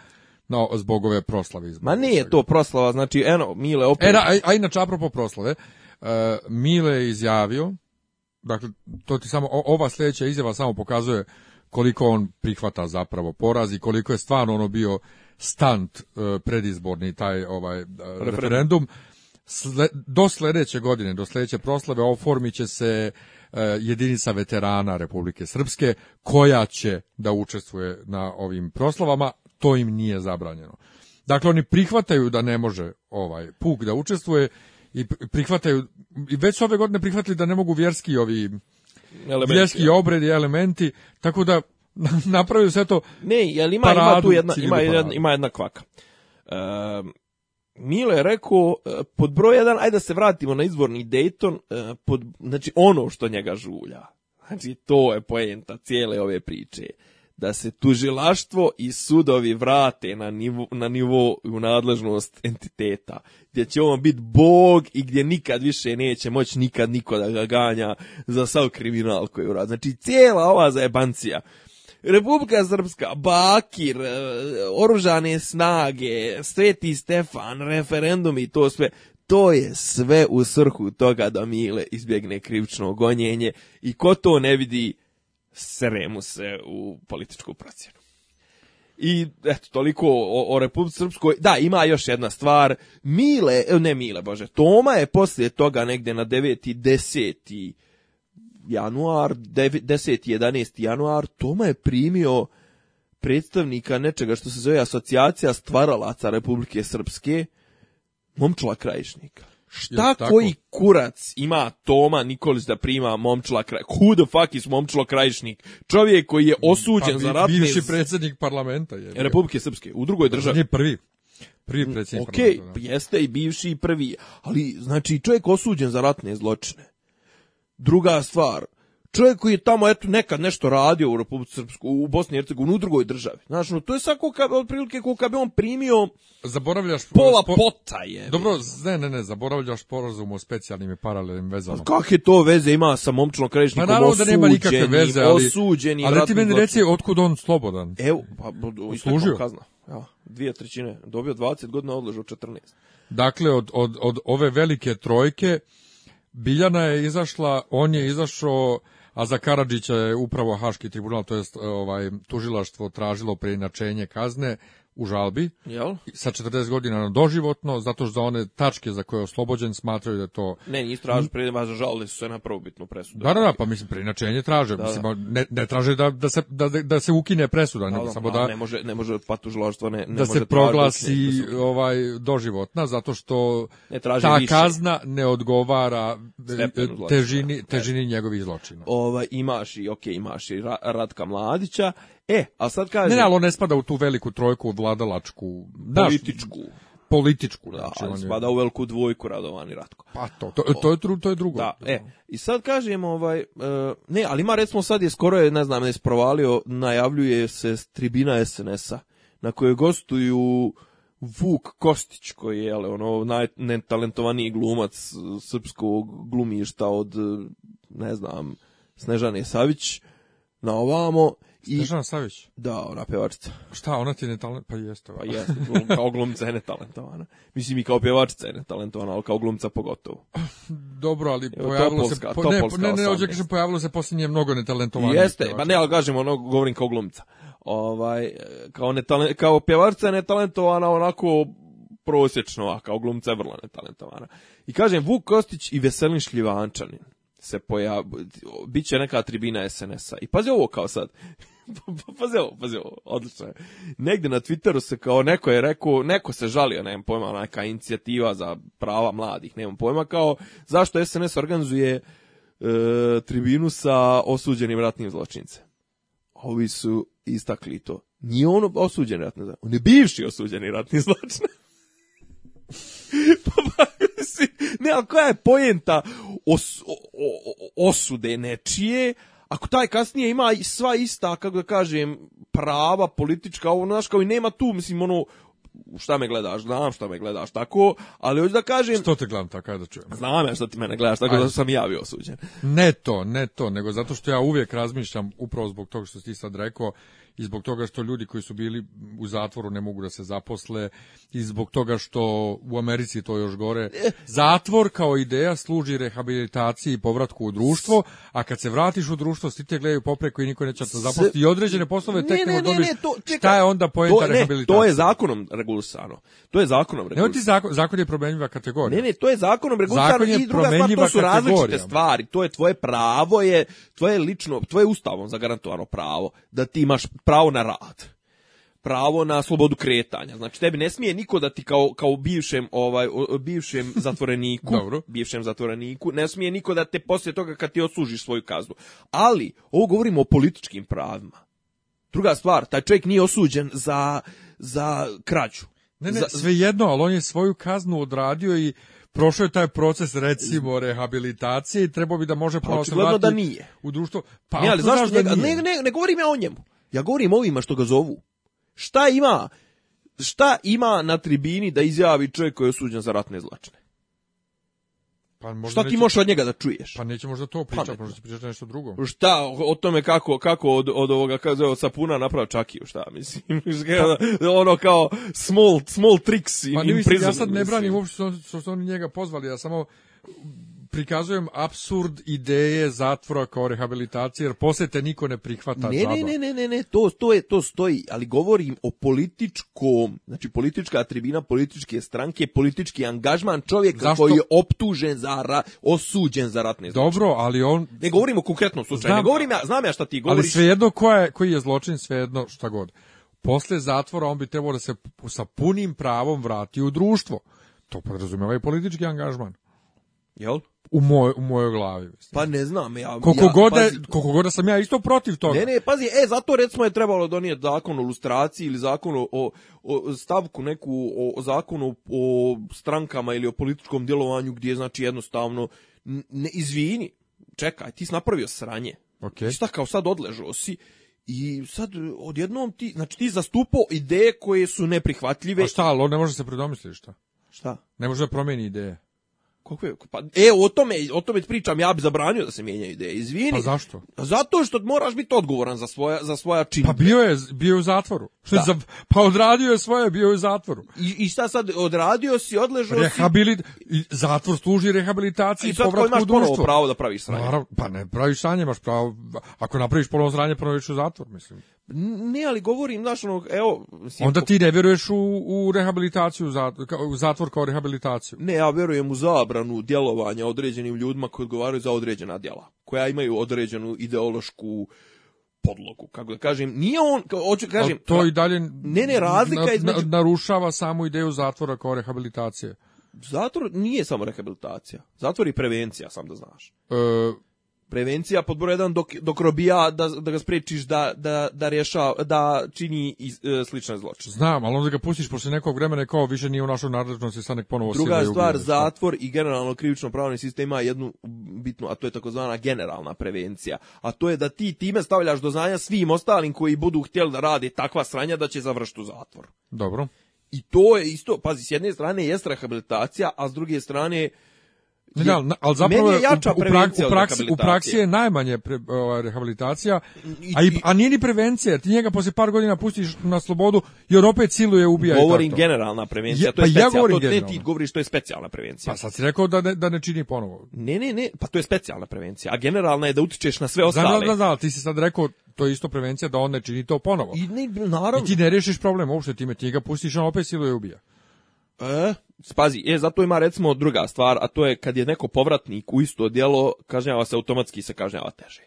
no, zbog ove proslave. Ma nije to proslava, znači, eno, Mile opet... E, da, a, a proslave, e, Mile je izjavio, dakle, to ti samo, ova sljedeća izjava samo pokazuje koliko on prihvata zapravo poraz i koliko je stvarno ono bio stant e, predizborni taj ovaj e, referendum, do sljedeće godine, do sljedeće proslave oformit će se e, jedinica veterana Republike Srpske koja će da učestvuje na ovim proslavama, to im nije zabranjeno. Dakle, oni prihvataju da ne može ovaj puk da učestvuje i prihvataju, i već su ove godine prihvatili da ne mogu vjerski ovi elementi, vjerski obredi, elementi, tako da napravio sve to. Ne, jel ima, ima tu jedna, ima, jedna, ima jedna kvaka. Milo je rekao, e, pod broj jedan, ajde da se vratimo na izvorni Dayton, e, pod, znači ono što njega žulja. Znači, to je poenta cijele ove priče. Da se tužilaštvo i sudovi vrate na nivo, na nivo u nadležnost entiteta. Gdje će on biti bog i gdje nikad više neće moći nikad niko da ga ganja za sav kriminal koji uradi. Znači, cijela ova zajebancija Republika Srpska, Bakir, e, oružane snage, Sveti Stefan, referendum i to sve, to je sve u srhu toga da Mile izbjegne krivično gonjenje i ko to ne vidi, sremu se u političku procjenu. I eto, toliko o, o Republici Srpskoj. Da, ima još jedna stvar. Mile, e, ne Mile, bože, Toma je poslije toga negde na 9. 10 januar, 10. 11. januar, Toma je primio predstavnika nečega što se zove Asocijacija stvaralaca Republike Srpske, momčla krajišnika. Šta koji kurac ima Toma Nikolić da prima momčla Krajišnik? Who the fuck is momčlo krajišnik? Čovjek koji je osuđen pa za ratne... Bivši predsjednik parlamenta je. Republike Srpske, u drugoj državi. Nije prvi. Prvi predsjednik okay, pa jeste i bivši i prvi. Ali, znači, čovjek osuđen za ratne zločine. Druga stvar, čovjek koji je tamo eto nekad nešto radio u Republici Srpskoj, u Bosni i Hercegovini, u drugoj državi. Znači, no, to je sad otprilike kolika bi on primio Zaboravljaš pola spo... pota je. Dobro, ne, ne, ne, zaboravljaš sporazum o specijalnim i paralelnim vezama. Pa je to veze ima sa momčilom krajišnikom? Pa naravno da nema nikakve veze, ali, osuđeni, ali ti meni reci otkud on slobodan. Evo, pa, služio. Kazna. Evo, dvije trećine, dobio 20 godina, odložio 14. Dakle, od, od, od ove velike trojke, Biljana je izašla, on je izašao, a za Karadžića je upravo Haški tribunal, to jest ovaj, tužilaštvo tražilo preinačenje kazne, u žalbi Jel? sa 40 godina na doživotno zato što za one tačke za koje je oslobođen smatraju da to Ne, ni traže pre nego žalili su se na prvobitnu presudu. Da, da, da, pa mislim preinačenje traže, da, mislim da. ne, ne traže da, da se da, da se ukine presuda, nego samo da ne može ne može pa tužilaštvo ne, ne da može se proglasi ovaj doživotna zato što ne traže ta više. kazna ne odgovara težini težini njegovih zločina. Ovaj imaš i okej, okay, imaš i ratka Mladića E, e, a sad kaže... Ne, ali on ne spada u tu veliku trojku vladalačku... Političku. političku, da, znači, on spada u veliku dvojku Radovani Ratko. Pa to, to, to, je, to je drugo. Da, e, i sad kažem, ovaj, e, ne, ali ima recimo sad je skoro, ne znam, ne isprovalio, najavljuje se tribina SNS-a, na kojoj gostuju Vuk Kostić koji je ali ono najnetalentovaniji glumac srpskog glumišta od ne znam Snežane Savić na ovamo i, Savić? Da, ona pevačica. Šta, ona ti je talent... Pa jeste. Pa jeste, pa kao glumca je netalentovana. Mislim i kao pjevačica je netalentovana, ali kao glumca pogotovo. Dobro, ali Evo, pojavilo se... Po, ne, ne, ne, ne, kažem, pojavilo se poslije mnogo netalentovanih. Jeste, pa ne, ali kažem, ono, govorim kao glumca. Ovaj, kao, netalen, kao pevačica je netalentovana, onako prosječno, a kao glumca je vrlo netalentovana. I kažem, Vuk Kostić i Veselin Šljivančanin se bit će neka tribina SNS-a. I pazi ovo kao sad. pazi ovo, odlično je. Negde na Twitteru se kao neko je rekao, neko se žalio, nemam pojma, neka inicijativa za prava mladih, nemam pojma, kao zašto SNS organizuje e, tribinu sa osuđenim ratnim zločincem. Ovi su istakli to. Nije on osuđen ratni zločin, on je bivši osuđeni ratni zločin. Pa pa- mislim, ne, ali koja je pojenta osude nečije, ako taj kasnije ima sva ista, kako da kažem, prava, politička, ovo, znaš, kao i nema tu, mislim, ono, šta me gledaš, znam šta me gledaš, tako, ali hoću da kažem... Što te gledam tako, ajde da čujem. Znam ja što ti mene gledaš, tako ajde. da sam ja bio osuđen. Ne to, ne to, nego zato što ja uvijek razmišljam, upravo zbog toga što si sad rekao, i zbog toga što ljudi koji su bili u zatvoru ne mogu da se zaposle i zbog toga što u Americi to još gore zatvor kao ideja služi rehabilitaciji i povratku u društvo, a kad se vratiš u društvo svi te gledaju popreko i niko neće te zaposliti i određene poslove tek ne, ne, to, šta je onda poenta to, rehabilitacije. to je zakonom regulisano. To je zakonom regulisano. ti zakon, zakon je promenjiva kategorija. Ne, ne, to je zakonom regulisano i to su različite stvari. To je tvoje pravo, je, tvoje lično, tvoje ustavom zagarantovano pravo da ti imaš pravo na rad pravo na slobodu kretanja. Znači tebi ne smije niko da ti kao kao bivšem ovaj bivšem zatvoreniku, bivšem zatvoreniku, ne smije niko da te poslije toga kad ti osužiš svoju kaznu. Ali ovo govorimo o političkim pravima. Druga stvar, taj čovjek nije osuđen za za krađu. Ne, ne, za... svejedno, ali on je svoju kaznu odradio i prošao je taj proces recimo rehabilitacije i trebao bi da može pa, da nije u društvo. Pa ne, da ne, ne, ne govorim ja o njemu. Ja govorim ovima što ga zovu. Šta ima? Šta ima na tribini da izjavi čovjek koji je osuđen za ratne zločine? Pa možda šta ti možeš od njega da čuješ? Pa neće možda to pričati, pa možda će pričati nešto drugo. Šta, o tome kako, kako od, od ovoga, kako od sapuna napravi čakiju, šta mislim? Pa, ono kao small, small tricks pa, in prison. Ja sad ne branim uopšte što, što su oni njega pozvali, ja samo prikazujem absurd ideje zatvora kao rehabilitacije, jer poslije te niko ne prihvata ne, Ne, ne, ne, ne, to, to, je, to stoji, ali govorim o političkom, znači politička tribina političke stranke, politički angažman čovjeka koji je optužen za, osuđen za ratne zločine. Dobro, ali on... Ne govorimo konkretno slučaju, ne govorim ja, znam ja šta ti govoriš. Ali svejedno je, koji je zločin, svejedno šta god. Posle zatvora on bi trebao da se sa punim pravom vrati u društvo. To podrazumijeva i politički angažman. Jel? U, moj, u mojoj glavi. Pa ne znam. Ja, koliko, ja, god koliko sam ja isto protiv toga. Ne, ne, pazi, e, zato recimo je trebalo donijeti zakon o lustraciji ili zakon o, stavku neku, o, o zakonu o strankama ili o političkom djelovanju gdje znači jednostavno, ne, izvini, čekaj, ti si napravio sranje. Šta kao sad odležao si i sad odjednom ti, znači ti zastupao ideje koje su neprihvatljive. A šta, ali ne može se predomisliti šta? Šta? Ne može da promijeni ideje pa, e, o tome, o tome pričam, ja bi zabranio da se mijenja ideje, izvini. Pa zašto? Zato što moraš biti odgovoran za svoja, za svoja Pa bio je, bio je u zatvoru. Što pa odradio je svoje, bio je u zatvoru. I, i šta sad, odradio si, odležao Rehabilit, Zatvor služi rehabilitaciji i povratku imaš pravo da praviš sranje. pa ne praviš sanje, imaš pravo, ako napraviš ponovo sranje, ponoviš u zatvor, mislim. Ne, ali govorim, znaš, ono, evo... Onda ti ne vjeruješ u, u rehabilitaciju, u zatvor kao rehabilitaciju. Ne, ja vjerujem u zabranu djelovanja određenim ljudima koji odgovaraju za određena djela, koja imaju određenu ideološku podlogu, kako da kažem, nije on, hoću kažem... to i dalje ne, ne, razlika na, narušava samu ideju zatvora kao rehabilitacije. Zatvor nije samo rehabilitacija, zatvor i prevencija, sam da znaš. E, prevencija pod broj 1 dok, dok robija da, da ga spriječiš da, da, da, rješa, da čini e, slične zločine. Znam, ali onda ga pustiš posle nekog vremena kao više nije u našoj nadležnosti sad nek ponovo Druga stvar, zatvor i generalno krivično pravni sistem ima jednu bitnu, a to je takozvana generalna prevencija, a to je da ti time stavljaš do znanja svim ostalim koji budu htjeli da rade takva sranja da će završiti u zatvoru. Dobro. I to je isto, pazi, s jedne strane jest rehabilitacija, a s druge strane ne, ne, zapravo je jača u, praksi, u, praksi, u praksi je najmanje pre, rehabilitacija, a, a nije ni prevencija, ti njega posle par godina pustiš na slobodu, jer opet siluje, ubija Govorim generalna prevencija, to je pa specijalna, ja ti govori što je specijalna prevencija. Pa sad si rekao da ne, da ne čini ponovo. Ne, ne, ne, pa to je specijalna prevencija, a generalna je da utičeš na sve ostale. Znam, da, da, ti si sad rekao, to je isto prevencija da on ne čini to ponovo. I, ne, naravno. ti ne rešiš problem uopšte time, ti pustiš, on opet siluje, ubija. E? Spazi, e, zato ima recimo druga stvar, a to je kad je neko povratnik u isto djelo, kažnjava se automatski se kažnjava teže.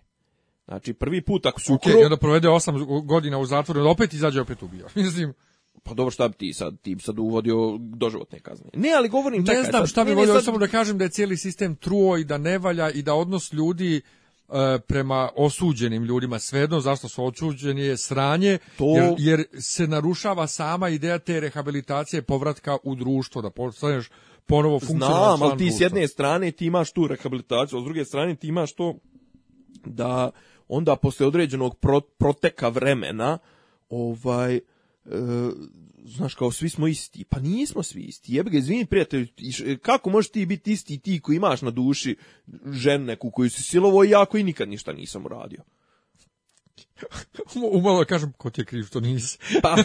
Znači, prvi put ako su... Okay, i onda provede 8 godina u zatvoru, opet izađe, opet ubija. Mislim... Pa dobro, šta bi ti sad? Ti bi sad uvodio doživotne kazne. Ne, ali govorim... Ne znam šta bi volio, sad... samo da kažem da je cijeli sistem truo i da ne valja i da odnos ljudi E, prema osuđenim ljudima svedno zašto su osuđeni je sranje to... jer, jer se narušava sama ideja te rehabilitacije povratka u društvo da postaneš ponovo funkcionalan Znam, ali ti s jedne strane ti imaš tu rehabilitaciju, a s druge strane ti imaš to da onda posle određenog proteka vremena ovaj e, znaš, kao svi smo isti. Pa nismo svi isti. Jebe ga, izvini prijatelj, kako možeš ti biti isti ti koji imaš na duši ženu neku koju si silovo i ja nikad ništa nisam uradio? Umalo kažem, ko ti je kriv, što nisi. pa,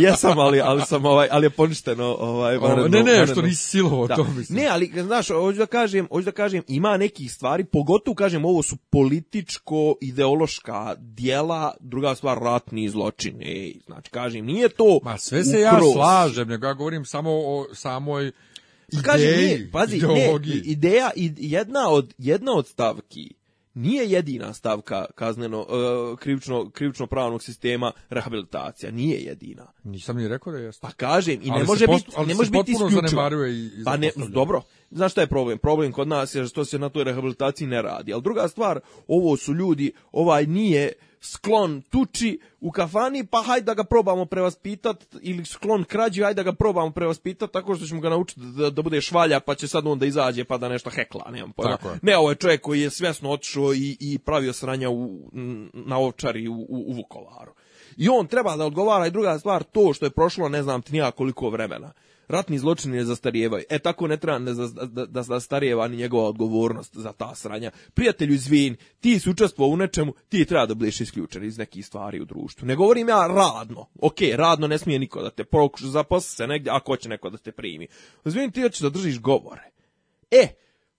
jesam, ali, ali sam ovaj, ali je poništeno. Ovaj, ne, ne, vanredno. što nisi silovo, to mislim. Ne, ali, znaš, hoću da kažem, hoću da kažem, ima nekih stvari, pogotovo, kažem, ovo su političko-ideološka dijela, druga stvar, ratni zločin. Ej, znači, kažem, nije to... Ma, sve se ja slažem, nego ja govorim samo o samoj Ideji, kažem, pazi, ideologiji. ideja, jedna od, jedna od stavki nije jedina stavka kazneno e, krivično krivično pravnog sistema rehabilitacija, nije jedina. Nisam ni rekao da jeste. Pa kažem i ne može biti ne može biti pa ne, dobro. Znaš šta je problem? Problem kod nas je što se na toj rehabilitaciji ne radi. Ali druga stvar, ovo su ljudi, ovaj nije sklon tuči u kafani, pa hajde da ga probamo prevaspitat, ili sklon krađi, hajde da ga probamo prevaspitat, tako što ćemo ga naučiti da, da bude švalja, pa će sad onda izađe pa da nešto hekla, nemam pojma. Ne, ovo je čovjek koji je svjesno otišao i, i pravio sranja u, na ovčari u, u, Vukovaru. I on treba da odgovara i druga stvar, to što je prošlo ne znam ti koliko vremena ratni zločini ne zastarijevaju. E tako ne treba da, da zastarijeva ni njegova odgovornost za ta sranja. Prijatelju izvin, ti si učestvovao u nečemu, ti treba da budeš isključen iz nekih stvari u društvu. Ne govorim ja radno. Ok, radno ne smije niko da te prokušu, zaposli se negdje, ako hoće neko da te primi. Izvin, ti hoćeš da držiš govore. E,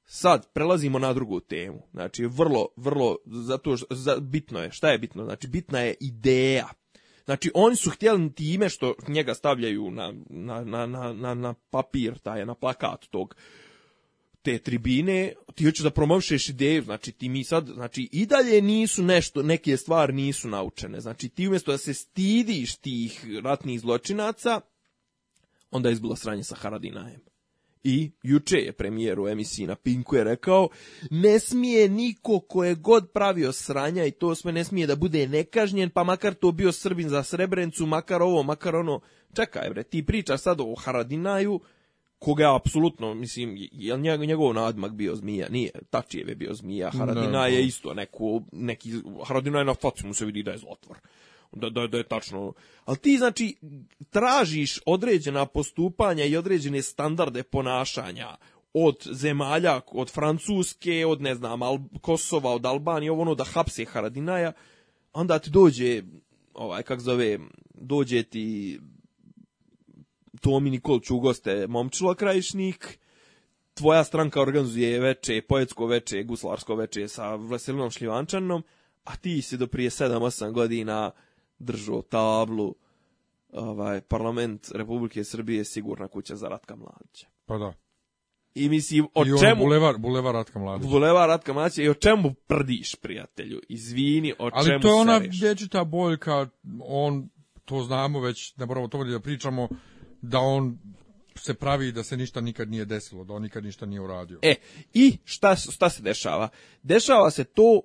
Sad prelazimo na drugu temu. Znači vrlo vrlo zato što za, bitno je, šta je bitno? Znači bitna je ideja Znači, oni su htjeli time što njega stavljaju na, na, na, na papir, taj, na plakat tog, te tribine, ti hoćeš da promovšeš ideju, znači ti mi sad, znači i dalje nisu nešto, neke stvari nisu naučene, znači ti umjesto da se stidiš tih ratnih zločinaca, onda je izbilo sranje sa Haradinajem. I juče je premijer u emisiji na Pinku je rekao, ne smije niko ko je god pravio sranja i to sve ne smije da bude nekažnjen, pa makar to bio Srbin za Srebrencu, makar ovo, makar ono. Čekaj bre, ti pričaš sad o Haradinaju, koga je apsolutno, mislim, je njegov nadmak bio zmija? Nije, Tačijev je bio zmija, Haradina je isto neku, neki, Haradina je na facu mu se vidi da je zlotvor da, da, da je tačno. Ali ti, znači, tražiš određena postupanja i određene standarde ponašanja od zemalja, od Francuske, od, ne znam, Al Kosova, od Albanije, ovo ono da hapse Haradinaja, onda ti dođe, ovaj, kak zove, dođe ti Tomi Nikolić u goste Momčula Krajišnik, tvoja stranka organizuje veče, poetsko veče, guslarsko veče sa Vlasilinom Šljivančanom, a ti si do prije 7-8 godina držao tablu ovaj, parlament Republike Srbije je sigurna kuća za Ratka Mladića. Pa da. I mislim, o I čemu... Bulevar, bulevar Ratka Mladića. Bulevar Ratka Mladića i o čemu prdiš, prijatelju? Izvini, o Ali čemu to je ona vječita boljka, on, to znamo već, ne moramo to da pričamo, da on se pravi da se ništa nikad nije desilo, da on nikad ništa nije uradio. E, i šta, šta se dešava? Dešava se to,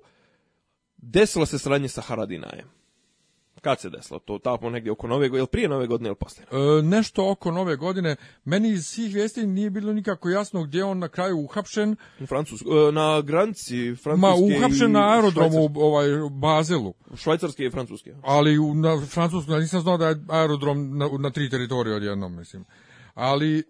desilo se sranje sa Haradinajem. Kad se desilo to? Tamo negdje oko nove godine, ili prije nove godine ili poslije? E, nešto oko nove godine. Meni iz svih vijesti nije bilo nikako jasno gdje on na kraju uhapšen. U e, na granici Francuske Ma, uhapšen na aerodromu ovaj, u ovaj, Bazelu. Švajcarske i Francuske. Ali u na Francusku, nisam znao da je aerodrom na, na tri teritorije odjednom, mislim ali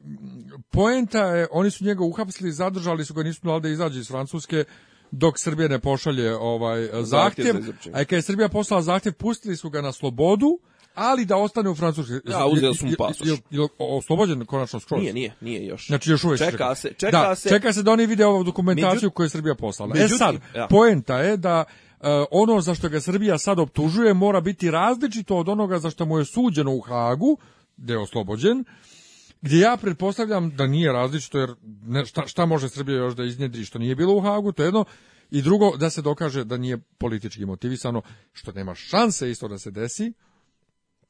poenta je, oni su njega uhapsili, zadržali su ga, nisu da izađe iz Francuske, dok Srbija ne pošalje ovaj zahtjev. a kada je Srbija poslala zahtjev, pustili su ga na slobodu, ali da ostane u Francuskoj. Da, uzeli su mu pasoš. Je, oslobođen konačno skroz? Nije, nije, nije još. Znači još uvijek čeka. se, čeka da, se. Čeka se da oni vide ovu dokumentaciju koju je Srbija poslala. E međutim, e sad, poenta je da e, ono za što ga Srbija sad optužuje mora biti različito od onoga za što mu je suđeno u Hagu, da je oslobođen, gdje ja pretpostavljam da nije različito, jer ne, šta, šta može Srbija još da iznjedri što nije bilo u Hagu, to je jedno, i drugo, da se dokaže da nije politički motivisano, što nema šanse isto da se desi,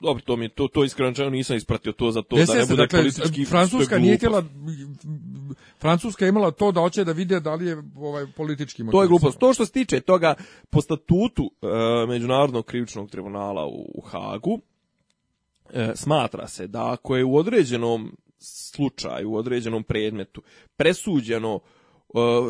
dobro, to mi to to nisam ispratio to za to Desi da ne bude dakle, politički Francuska nije Francuska je imala to da hoće da vide da li je ovaj politički motivisano. To je glupost. To što se tiče toga po statutu e, međunarodnog krivičnog tribunala u, u Hagu, E, smatra se da ako je u određenom slučaju, u određenom predmetu presuđeno e,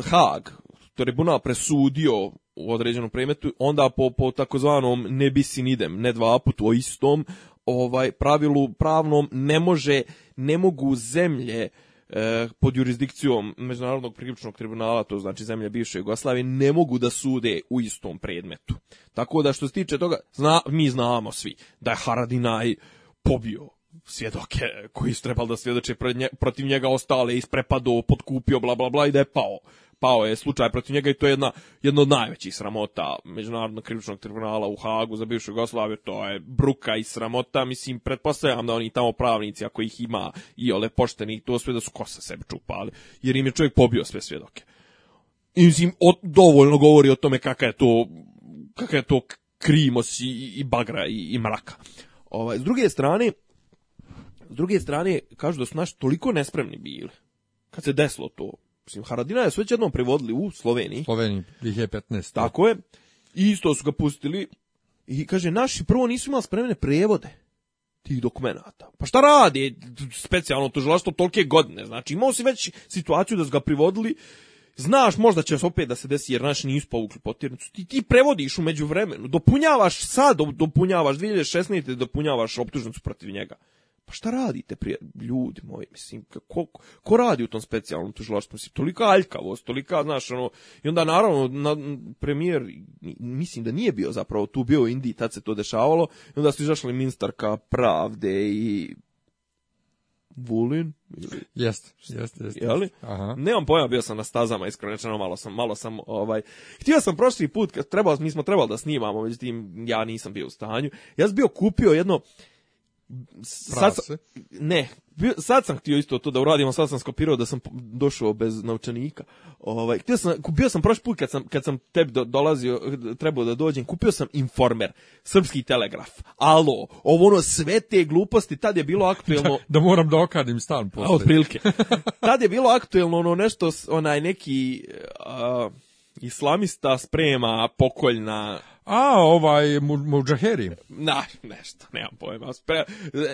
Hag, tribunal presudio u određenom predmetu, onda po, po takozvanom ne bi in idem, ne dva put o istom ovaj pravilu pravnom ne može, ne mogu zemlje e, pod jurisdikcijom Međunarodnog prikričnog tribunala, to znači zemlje bivše Jugoslavije, ne mogu da sude u istom predmetu. Tako da što se tiče toga, zna, mi znamo svi da je Haradinaj pobio svjedoke koji su trebali da svjedoče protiv njega ostale, isprepadu, potkupio, bla, bla, bla i da je pao. Pao je slučaj protiv njega i to je jedna, jedna od najvećih sramota Međunarodnog krivičnog tribunala u Hagu za bivšu Jugoslaviju, to je bruka i sramota, mislim, pretpostavljam da oni tamo pravnici, ako ih ima i ole pošteni, to sve da su kosa sebe čupali, jer im je čovjek pobio sve svjedoke. I mislim, dovoljno govori o tome kakav je to, kakva je to krimos i, i bagra i, i mraka. Ovaj, s druge strane, s druge strane, kažu da su naši toliko nespremni bili. Kad se desilo to, mislim, Haradina je sve jednom privodili u Sloveniji. Sloveniji, 2015. Tako je. I isto su ga pustili. I kaže, naši prvo nisu imali spremne prevode tih dokumenata. Pa šta radi specijalno tužilaštvo tolike godine? Znači, imao si već situaciju da su ga privodili znaš možda će opet da se desi jer naš nisu povukli potirnicu, ti, ti prevodiš umeđu vremenu, dopunjavaš sad, dopunjavaš 2016. dopunjavaš optužnicu protiv njega. Pa šta radite, prije, ljudi moji, mislim, ko, ko radi u tom specijalnom tužilaštvu, mislim, tolika aljkavost, tolika, znaš, ono, i onda naravno, na, premijer, mislim da nije bio zapravo tu, bio u Indiji, tad se to dešavalo, i onda su izašli ministarka pravde i Vulin? Jeste, jeste, jeste. Nemam pojma, bio sam na stazama, iskreno malo sam, malo sam, ovaj... Htio sam prošli put, kad trebalo, mi smo trebali da snimamo, međutim, ja nisam bio u stanju. Ja sam bio kupio jedno, Sad, ne, sad sam htio isto to da uradimo, sad sam skopirao da sam došao bez naučenika Ovaj, htio sam, kupio sam prošli put kad sam, kad sam tebi do, dolazio, trebao da dođem, kupio sam Informer, Srpski telegraf. Alo, ovo ono sve te gluposti, tad je bilo aktuelno... Da, moram da okadim stan od prilike, tad je bilo aktuelno ono nešto, onaj neki... islamista sprema pokoljna a, ovaj, muđaheri. Na, nešto, nemam pojma.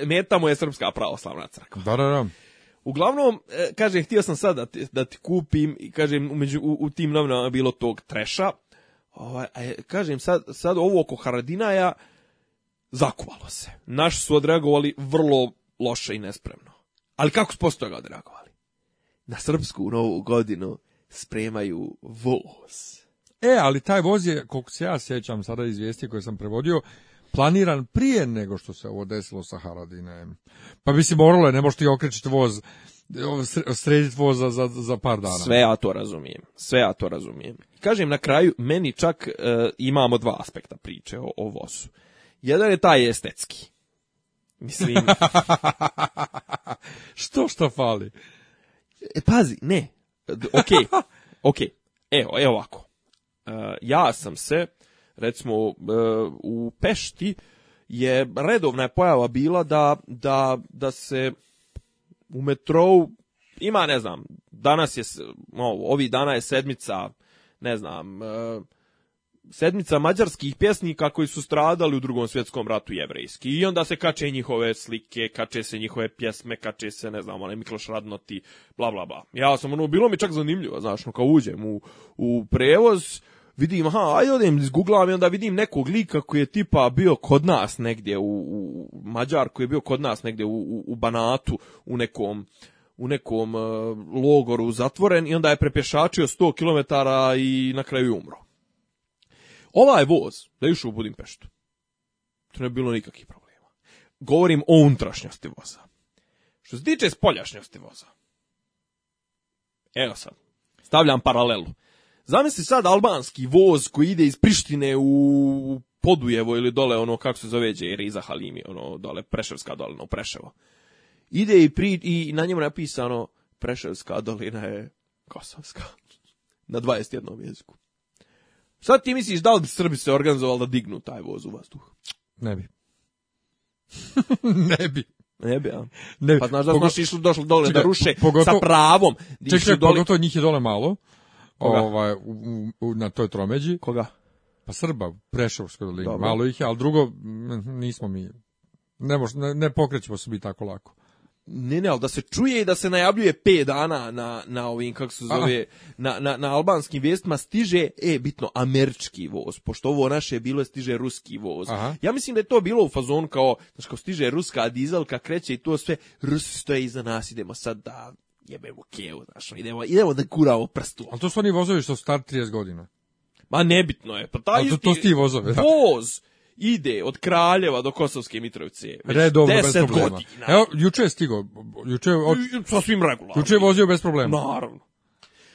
Meta je Srpska pravoslavna crkva. Da, da, da. Uglavnom, e, kažem, htio sam sad da ti, da ti kupim, i kažem, u, tim novinama bilo tog treša, ovaj, a, kažem, sad, sad ovo oko Haradinaja zakuvalo se. Naši su odreagovali vrlo loše i nespremno. Ali kako su posto ga odreagovali? Na srpsku novu godinu spremaju voz. E, ali taj voz je, koliko se ja sjećam sada izvijesti koje sam prevodio, planiran prije nego što se ovo desilo sa Haradinem. Pa bi si moralo ne možeš ti okrećiti voz, srediti voz za, za, par dana. Sve ja to razumijem, sve ja to razumijem. Kažem na kraju, meni čak e, imamo dva aspekta priče o, o vozu. Jedan je taj estetski. Mislim... što što fali? E, pazi, ne. Ok, ok. Evo, evo ovako. Eh, ja sam se, recimo eh, u Pešti, je redovna je pojava bila da, da, da se u metrou ima, ne znam, danas je, ovi dana je sedmica, ne znam, eh, sedmica mađarskih pjesnika koji su stradali u drugom svjetskom ratu jevrejski i onda se kače njihove slike, kače se njihove pjesme, kače se, ne znam, onaj Mikloš Radnoti, bla, bla, bla. Ja sam, ono, bilo mi čak zanimljivo, znaš, no, kao uđem u, u prevoz, vidim, aha, ajde odem, i onda vidim nekog lika koji je tipa bio kod nas negdje, u, u Mađar koji je bio kod nas negdje u, u, Banatu, u nekom u nekom e, logoru zatvoren i onda je prepješačio 100 km i na kraju umro. Ovaj voz da je išao u Budimpeštu, to ne bi bilo nikakvih problema. Govorim o unutrašnjosti voza. Što se tiče spoljašnjosti voza, evo sam, stavljam paralelu. Zamisli sad albanski voz koji ide iz Prištine u Podujevo ili dole ono kako se zove jer iza Halimi ono dole Preševska dolina u Preševo. Ide i, pri, i na njemu napisano Preševska dolina je Kosovska na 21. jeziku. Sad ti misliš da li bi Srbi se organizovali da dignu taj voz u vazduh? Ne bi. ne bi. Ne bi, a? Ne bi. Pa znaš da su došli dole da ruše sa pravom. Čekaj, pogotovo njih je dole malo. Ovaj, u, u, na toj tromeđi. Koga? Pa Srba, Prešovskoj dolini. Dobro. Malo ih je, ali drugo, nismo mi, ne, mož, ne, pokrećemo se biti tako lako. Ne, ne, ali da se čuje i da se najavljuje 5 dana na, na ovim, kako se zove, na, na, na, albanskim vijestima, stiže, e, bitno, američki voz, pošto ovo naše je bilo, stiže ruski voz. Ja mislim da je to bilo u fazon kao, znači, kao stiže ruska dizelka, kreće i to sve, Rusi stoje iza nas, idemo sad da jebemo keo, znaš, ono, idemo, idemo da ovo prstu. Ali to su oni vozovi što su star 30 godina. Ma nebitno je, pa taj to, to vozove, vozovi, da. voz ide od Kraljeva do Kosovske Mitrovice. Već 10 Godina. Evo, juče je stigo, juče je... Od... Sa svim regularno. Juče je vozio bez problema. Naravno.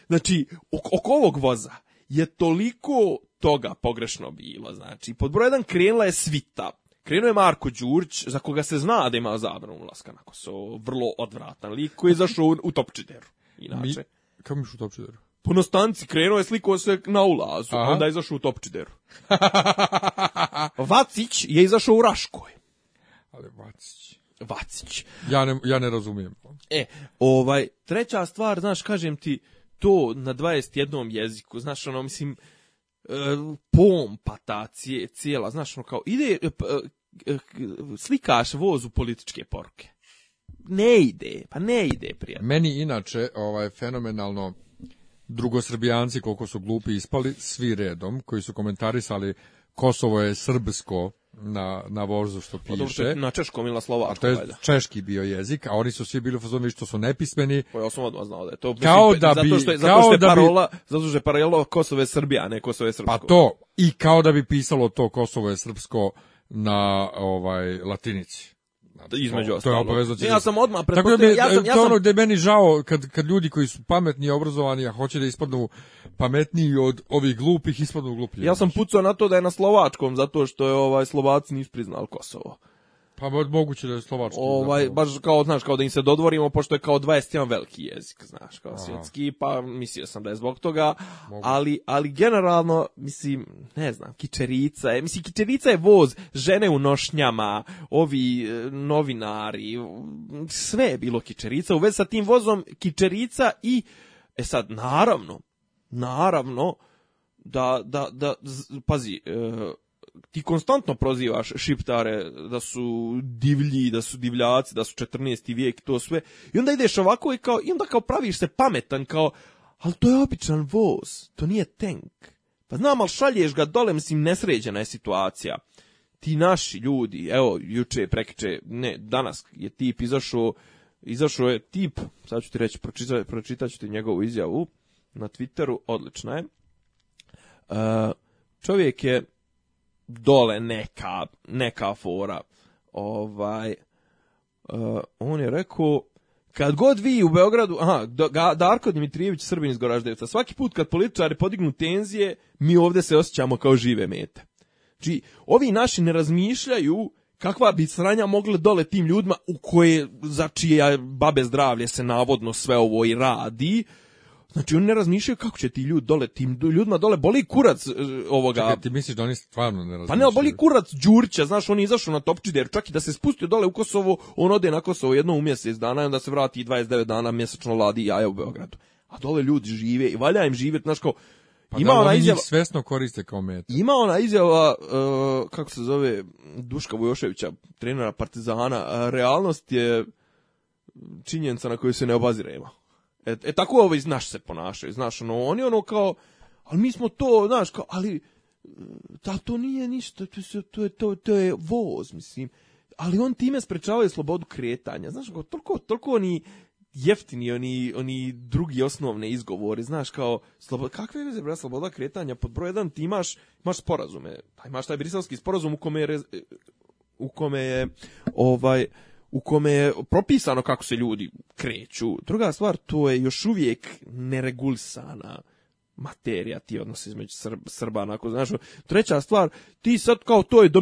Znači, oko, oko ovog voza je toliko toga pogrešno bilo, znači, pod broj jedan krenula je svita, Krenuo je Marko Đurć, za koga se zna da ima zabranu ulaska na Kosovo, vrlo odvratan lik koji je izašao u, u Topčideru. Inače. Mi, kako miš u Topčideru? Po nostanci, krenuo je sliko se na ulazu, Aha. onda je izašao u Topčideru. Vacić je izašao u Raškoj. Ali Vacić... Vacić. Ja ne, ja ne razumijem. E, ovaj, treća stvar, znaš, kažem ti, to na 21 jeziku, znaš, ono, mislim, E, pompa ta cijela, znaš, ono kao, ide, e, e, slikaš vozu političke poruke. Ne ide, pa ne ide, prijatelj. Meni inače, ovaj, fenomenalno, drugosrbijanci koliko su glupi ispali, svi redom, koji su komentarisali Kosovo je srbsko, na, na vozu što pa piše. na češkom ili na slovačkom. A to je češki bio jezik, a oni su svi bili u što su nepismeni. Pa je sam odmah znao da je to. Kao da bi, zato što je, zato što je da parola, bi, zato što je Kosovo je Srbija, ne Kosovo je Srpsko. Pa to, i kao da bi pisalo to Kosovo je Srpsko na ovaj latinici između je Ja sam odmah pretpostavio. ja sam, ono ja meni žao kad, kad ljudi koji su pametni i obrazovani, a hoće da ispadnu pametniji od ovih glupih, ispadnu gluplji. Ja sam pucao na to da je na slovačkom, zato što je ovaj Slovaci nisu priznali Kosovo. Pa moguće da je slovački. Ovaj, baš kao, znaš, kao da im se dodvorimo, pošto je kao 21 veliki jezik, znaš, kao svjetski, pa mislio sam da je zbog toga, ali, ali generalno, mislim, ne znam, kičerica je, mislim, kičerica je voz, žene u nošnjama, ovi e, novinari, sve je bilo kičerica, u vezi sa tim vozom kičerica i, e sad, naravno, naravno, da, da, da, pazi, e, ti konstantno prozivaš šiptare da su divlji, da su divljaci, da su 14. vijek i to sve. I onda ideš ovako i, kao, i onda kao praviš se pametan kao, ali to je običan voz, to nije tank. Pa znam, ali šalješ ga dole, mislim, nesređena je situacija. Ti naši ljudi, evo, juče, prekiče, ne, danas je tip izašao, izašao je tip, sad ću ti reći, pročita, pročitat ću ti njegovu izjavu na Twitteru, odlična je. Uh, čovjek je dole neka, neka fora. Ovaj, e, on je rekao, kad god vi u Beogradu, aha, Darko Dimitrijević, Srbin iz Goraždevca, svaki put kad političari podignu tenzije, mi ovdje se osjećamo kao žive mete. Znači, ovi naši ne razmišljaju kakva bi sranja mogla dole tim ljudima u koje, za čije babe zdravlje se navodno sve ovo i radi, Znači oni ne razmišljaju kako će ti ljudi dole, tim ljudima dole boli kurac e, ovoga. Čekaj, ti misliš da oni stvarno ne razmišljaju? Pa ne, boli kurac Đurća, znaš, on je izašao na topčide, jer čak i da se spustio dole u Kosovo, on ode na Kosovo jedno u mjesec dana i onda se vrati 29 dana mjesečno ladi jaja u Beogradu. A dole ljudi žive i valja im živjeti, znaš kao, pa ima da, ona izjava svesno koriste kao meta. Ima ona izjava e, kako se zove Duška Vojoševića, trenera Partizana, e, realnost je činjenica na koju se ne obaziremo. E, e tako ovaj, znaš, se ponašaju, znaš, ono, oni ono kao, ali mi smo to, znaš, kao, ali, ta, e, to nije ništa, to, je, to, to je voz, mislim. Ali on time sprečavaju slobodu kretanja, znaš, kao, toliko, toliko oni jeftini, oni, oni drugi osnovne izgovori, znaš, kao, slobo, kakve veze, bila sloboda kretanja, pod broj jedan ti imaš, imaš sporazume, imaš taj briselski sporazum u kome je, u kome je, ovaj, u kome je propisano kako se ljudi kreću. Druga stvar, to je još uvijek neregulisana materija, ti odnosi između srba ako znaš. Treća stvar, ti sad kao to je do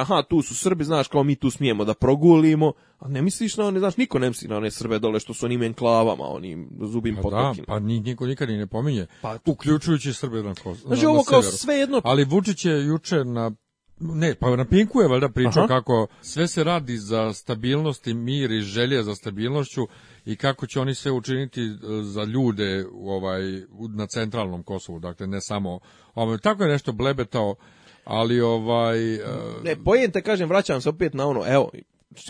aha, tu su Srbi, znaš, kao mi tu smijemo da progulimo, a ne misliš na one, znaš, niko ne misli na one Srbe dole što su onim enklavama, onim zubim pa potokima. Da, pa niko nikad i ne pominje, pa, uključujući Srbe na, znači, ovo kao sve jedno... Ali Vučić je juče na ne, pa na Pinku je valjda pričao kako sve se radi za stabilnost i mir i želje za stabilnošću i kako će oni sve učiniti e, za ljude ovaj na centralnom Kosovu, dakle ne samo ovaj, tako je nešto blebetao, ali ovaj uh... Ne, te kažem, vraćam se opet na ono, evo,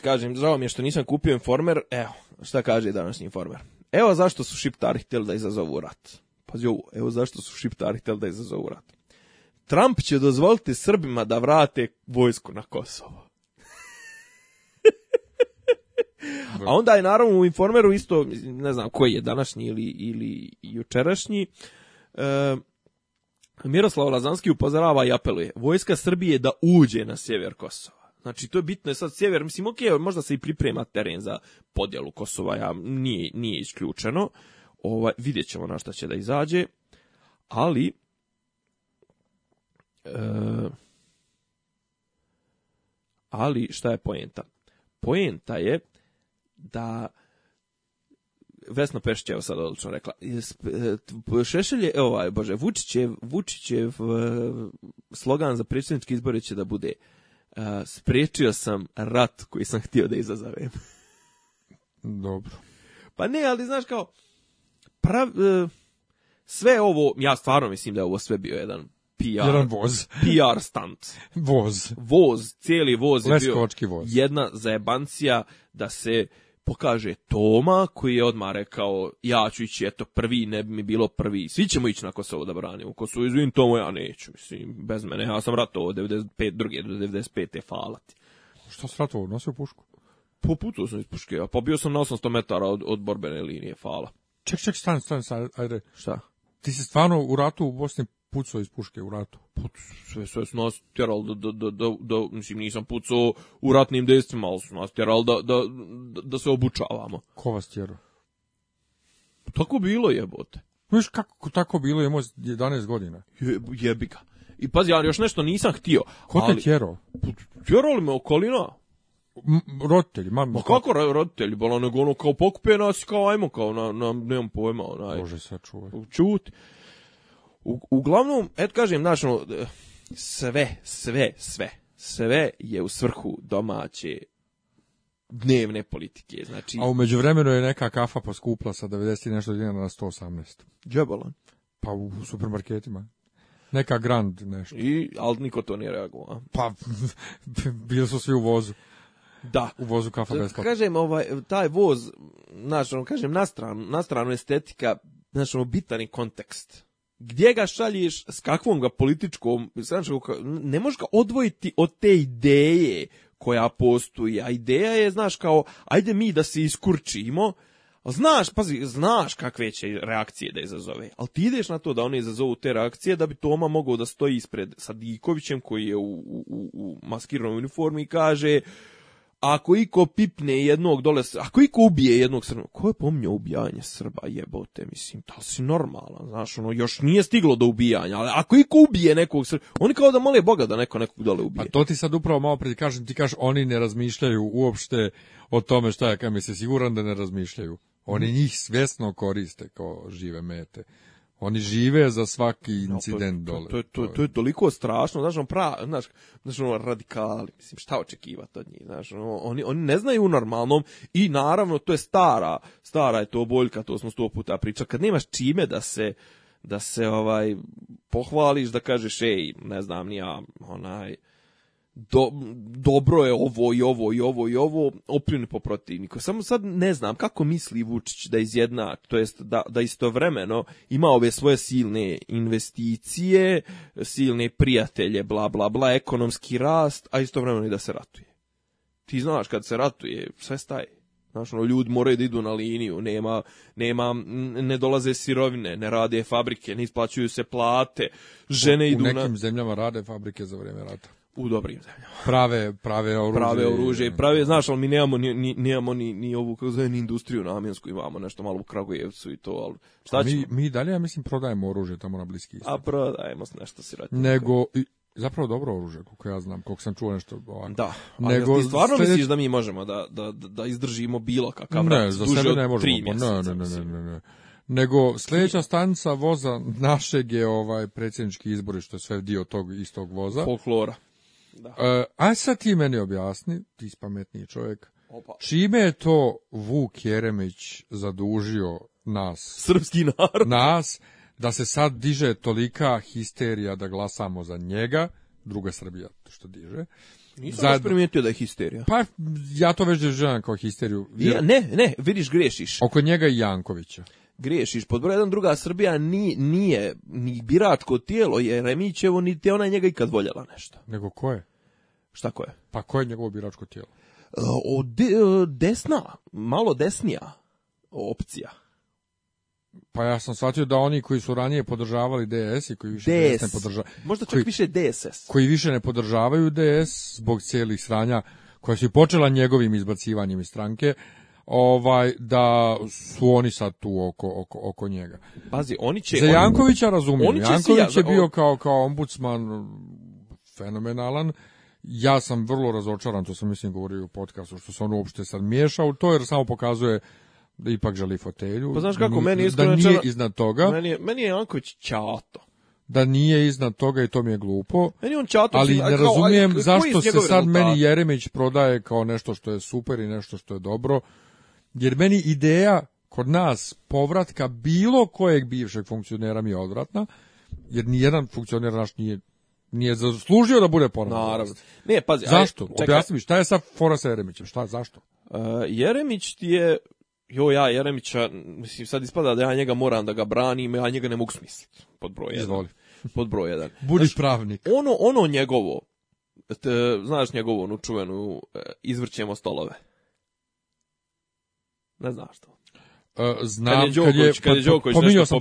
kažem, žao mi je što nisam kupio Informer, evo, šta kaže današnji Informer. Evo zašto su šiptari htjeli da izazovu rat. Pazi ovo, evo zašto su šiptari htjeli da izazovu rat. Trump će dozvoliti Srbima da vrate vojsku na Kosovo. A onda je naravno u informeru isto, ne znam koji je današnji ili, ili jučerašnji, e, Miroslav Lazanski upozorava i apeluje, vojska Srbije da uđe na sjever Kosova. Znači, to je bitno je sad sjever, mislim, ok, možda se i priprema teren za podjelu Kosova, ja, nije, nije isključeno, ovaj, vidjet ćemo na šta će da izađe, ali E, ali šta je poenta? Poenta je da Vesna Pešić je sad odlično rekla. E, Šešelj je, e, ovaj, bože, je slogan za predsjednički izbore će da bude spriječio sam rat koji sam htio da izazovem. Dobro. Pa ne, ali znaš kao, sve ovo, ja stvarno mislim da je ovo sve bio jedan PR. Jedan voz. PR stunt. voz. Voz, cijeli voz je bio voz. jedna zajebancija da se pokaže Toma koji je odmah rekao ja ću ići eto prvi, ne bi mi bilo prvi. Svi ćemo ići na Kosovo da branimo. Kosovo izvin Tomo ja neću, mislim, bez mene. Ja sam ratovao 95, druge do 95. falati. Šta si ratovao? Nosio pušku? Poputao sam iz puške, a pa bio sam na 800 metara od, od borbene linije, fala. Ček, ček, stan, stan, ajde. Šta? Ti si stvarno u ratu u Bosni pucao iz puške u ratu? Pucao, sve, sve su nas tjerali da, da, da, da, mislim nisam pucao u ratnim dejstvima, ali su nas tjerali da, da, da, da se obučavamo. Ko vas tjerao? Tako bilo jebote. Viš kako tako bilo je moj 11 godina? Je, jebi ga. I pazi, ja još nešto nisam htio. Ko te tjerao? Tjerao li me okolina? roditelji, mami. Ma kako roditelji, bola nego ono kao pokupe nas, kao ajmo, kao na, na, nemam pojma. Onaj. Bože, čuvaj. Čuti uglavnom, eto kažem, znači, sve, sve, sve, sve je u svrhu domaće dnevne politike. Znači, A umeđu vremenu je neka kafa poskupla sa 90 nešto dinara na 118. Djebala? Pa u supermarketima. Neka grand nešto. I, ali niko to nije reagovao. Pa, bili su svi u vozu. Da. U vozu kafa kafa. Kažem, ovaj, taj voz, znači, kažem, na stranu, estetika, znači, bitani ono, bitan je kontekst gdje ga šalješ, s kakvom ga političkom, ne možeš ga odvojiti od te ideje koja postoji, a ideja je, znaš, kao, ajde mi da se iskurčimo, Znaš, pazi, znaš kakve će reakcije da izazove, ali ti ideš na to da oni izazovu te reakcije da bi Toma mogao da stoji ispred Sadikovićem koji je u, u, u uniformi i kaže ako iko pipne jednog dole, ako iko ubije jednog Srba, ko je pomnio ubijanje Srba, jebote, mislim, da si normalan, znaš, ono, još nije stiglo do ubijanja, ali ako iko ubije nekog Srba, oni kao da mole Boga da neko nekog dole ubije. A pa to ti sad upravo malo pred kažem, ti kažeš, oni ne razmišljaju uopšte o tome šta je, kaj mi se siguran da ne razmišljaju. Oni njih svjesno koriste kao žive mete. Oni žive za svaki incident dole. to, to, to, je toliko strašno, znaš, ono pra, znaš, znaš, ono, radikali, mislim, šta očekivati od njih, znaš, ono, oni, oni ne znaju u normalnom i naravno, to je stara, stara je to boljka, to smo sto puta pričali, kad nemaš čime da se, da se, ovaj, pohvališ, da kažeš, ej, ne znam, ja, onaj, dobro je ovo i ovo i ovo i ovo opljune po protivniku. Samo sad ne znam kako misli Vučić da izjedna, to jest da, da istovremeno ima ove svoje silne investicije, silne prijatelje, bla bla bla, ekonomski rast, a istovremeno i da se ratuje. Ti znaš kad se ratuje, sve staje. Znaš, ono, ljudi moraju da idu na liniju, nema, nema, ne dolaze sirovine, ne rade fabrike, ne isplaćuju se plate, žene u, idu na... U nekim zemljama rade fabrike za vrijeme rata u dobrim zemljama. Prave, prave oružje. Prave oružje i prave, znaš, ali mi nemamo ni, ni, nemamo ni, ni ovu, kako zove, ni industriju namjensku, imamo nešto malo u Kragujevcu i to, ali šta ćemo? Mi, mi dalje, ja mislim, prodajemo oružje tamo na Bliski istot. A prodajemo nešto sirati. Nego, zapravo dobro oružje, koliko ja znam, koliko sam čuo nešto ovako. Da, ali Nego, stvarno sljedeć... misliš da mi možemo da, da, da izdržimo bilo kakav ne, za duže ne možemo, pa Ne, ne, ne, ne, Nego sljedeća stanica voza našeg je ovaj predsjednički izbori, što je sve dio tog istog voza. Folklora. Da. E, a sad ti meni objasni, ti spametniji čovjek, čime je to Vuk Jeremić zadužio nas? Srpski narod. Nas, da se sad diže tolika histerija da glasamo za njega, druga Srbija što diže. Nisam primijetio da je histerija. Pa, ja to već doživljavam kao histeriju. ne, ne, vidiš, grešiš. Oko njega i Jankovića griješiš. Pod broj jedan, druga Srbija nije, nije ni biračko tijelo je Remićevo, niti je ona njega ikad voljela nešto. Nego ko je? Šta ko je? Pa ko je njegovo biračko tijelo? O, desna, malo desnija opcija. Pa ja sam shvatio da oni koji su ranije podržavali DS i koji više DS, ne podržavaju. Možda čak koji, više DSS. Koji više ne podržavaju DS zbog cijelih sranja koja su počela njegovim izbacivanjem iz stranke, ovaj da su oni sad tu oko, oko, oko njega. Pazi, oni će Za Jankovića razumijem. će Janković je bio kao kao ombudsman fenomenalan. Ja sam vrlo razočaran, to sam mislim govorio u podcastu, što se on uopšte sad miješao u to, jer samo pokazuje da ipak želi fotelju. Pa znaš kako, meni je Da nije iznad toga. Meni je, meni je Janković čato da nije iznad toga i to mi je glupo. Meni on čato, ali ne razumijem e, zašto se sad meni Jeremić prodaje kao nešto što je super i nešto što je dobro jer meni ideja kod nas povratka bilo kojeg bivšeg funkcionera mi je odvratna, jer nijedan funkcioner naš nije nije zaslužio da bude ponovno. Naravno. Ne, pazi, zašto? Aj, Objasni mi, šta je sa Fora Jeremićem? Šta, zašto? Uh, Jeremić ti je jo ja Jeremića, mislim sad ispada da ja njega moram da ga branim, ja njega ne mogu smisliti. Pod broj 1. Izvoli. Pod broj jedan. Budi pravnik. Ono ono njegovo znaš njegovu onu čuvenu e, izvrćemo stolove. Ne znam što. E, znam kad je kad je Đoković pa sam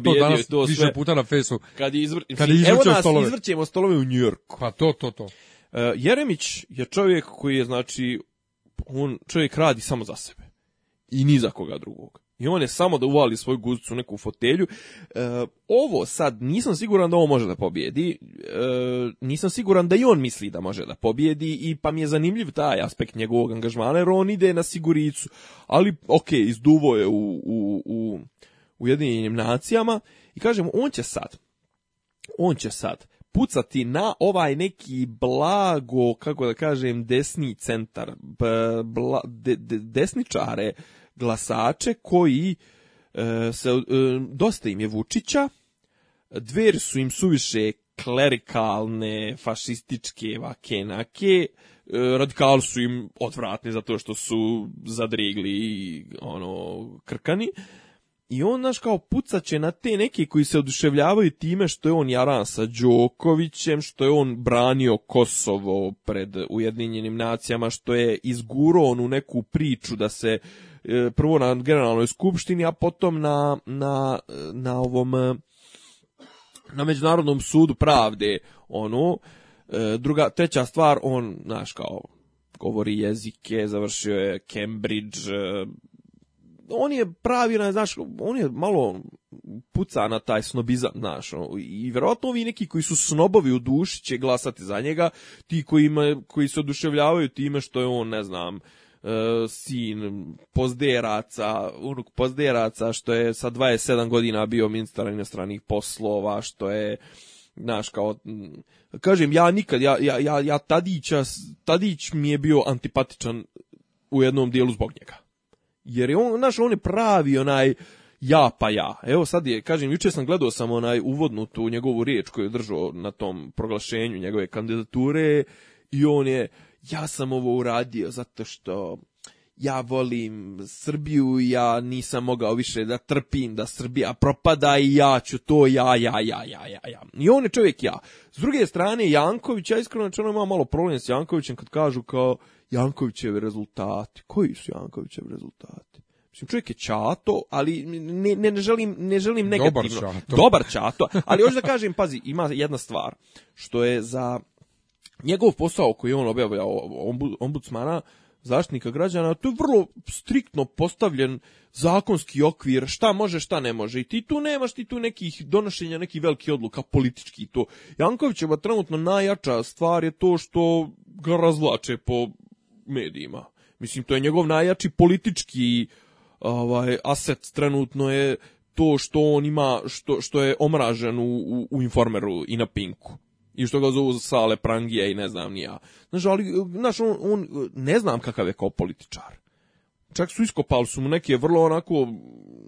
to više puta na fesu. Kad je izvr, kad evo nas stolove. izvrćemo stolove u Njujorku. Pa to, to, to. E, Jeremić je čovjek koji je, znači, on čovjek radi samo za sebe. I ni za koga drugog. I on je samo da uvali svoju guzicu u neku fotelju. E, ovo sad, nisam siguran da ovo može da pobjedi. E, nisam siguran da i on misli da može da pobjedi. I pa mi je zanimljiv taj aspekt njegovog angažmana, jer on ide na siguricu. Ali, ok, izduvo je u, u, u nacijama. I kažem, on će sad, on će sad pucati na ovaj neki blago, kako da kažem, desni centar, bla, desničare, glasače koji e, se, e, dosta im je Vučića, dver su im suviše klerikalne, fašističke, vakenake, e, radikali su im odvratni zato što su zadrigli i ono krkani. I on, naš, kao pucaće na te neke koji se oduševljavaju time što je on jaran sa Đokovićem, što je on branio Kosovo pred Ujedinjenim nacijama, što je izguro onu neku priču da se E, prvo na generalnoj skupštini, a potom na, na, na ovom e, na Međunarodnom sudu pravde, ono, druga, treća stvar, on, znaš, kao, govori jezike, završio je Cambridge, on je pravi, znaš, on je malo puca na taj snobizam, znaš, ono, i vjerojatno ovi neki koji su snobovi u duši će glasati za njega, ti koji, ima, koji se oduševljavaju time što je on, ne znam, E, sin pozderaca, unuk pozderaca, što je sa 27 godina bio ministar inostranih poslova, što je znaš, kao, kažem, ja nikad, ja, ja, ja, ja Tadića, Tadić mi je bio antipatičan u jednom dijelu zbog njega. Jer je on, znaš, on je pravi onaj, ja pa ja. Evo sad je, kažem, jučer sam gledao sam onaj uvodnu tu njegovu riječ koju je držao na tom proglašenju njegove kandidature i on je, ja sam ovo uradio zato što ja volim Srbiju, ja nisam mogao više da trpim da Srbija propada i ja ću to, ja, ja, ja, ja, ja, ja. I on je čovjek ja. S druge strane, Janković, ja iskreno imam malo problem s Jankovićem kad kažu kao Jankovićevi rezultati. Koji su Jankovićevi rezultati? Mislim, čovjek je čato, ali ne, ne, želim, ne želim negativno. Dobar čato. Dobar čato, ali hoću da kažem, pazi, ima jedna stvar, što je za njegov posao koji on objavlja ombudsmana, zaštitnika građana, to je vrlo striktno postavljen zakonski okvir, šta može, šta ne može. I ti tu nemaš ti tu nekih donošenja nekih velikih odluka politički to. Jankovićeva trenutno najjača stvar je to što ga razvlače po medijima. Mislim, to je njegov najjači politički ovaj, aset trenutno je to što on ima, što, što je omražen u, u, u informeru i na pinku i što ga zovu sale prangije i ne znam ni ja. Znaš, ali, znaš, on, on ne znam kakav je kao političar. Čak su iskopali su mu neke vrlo onako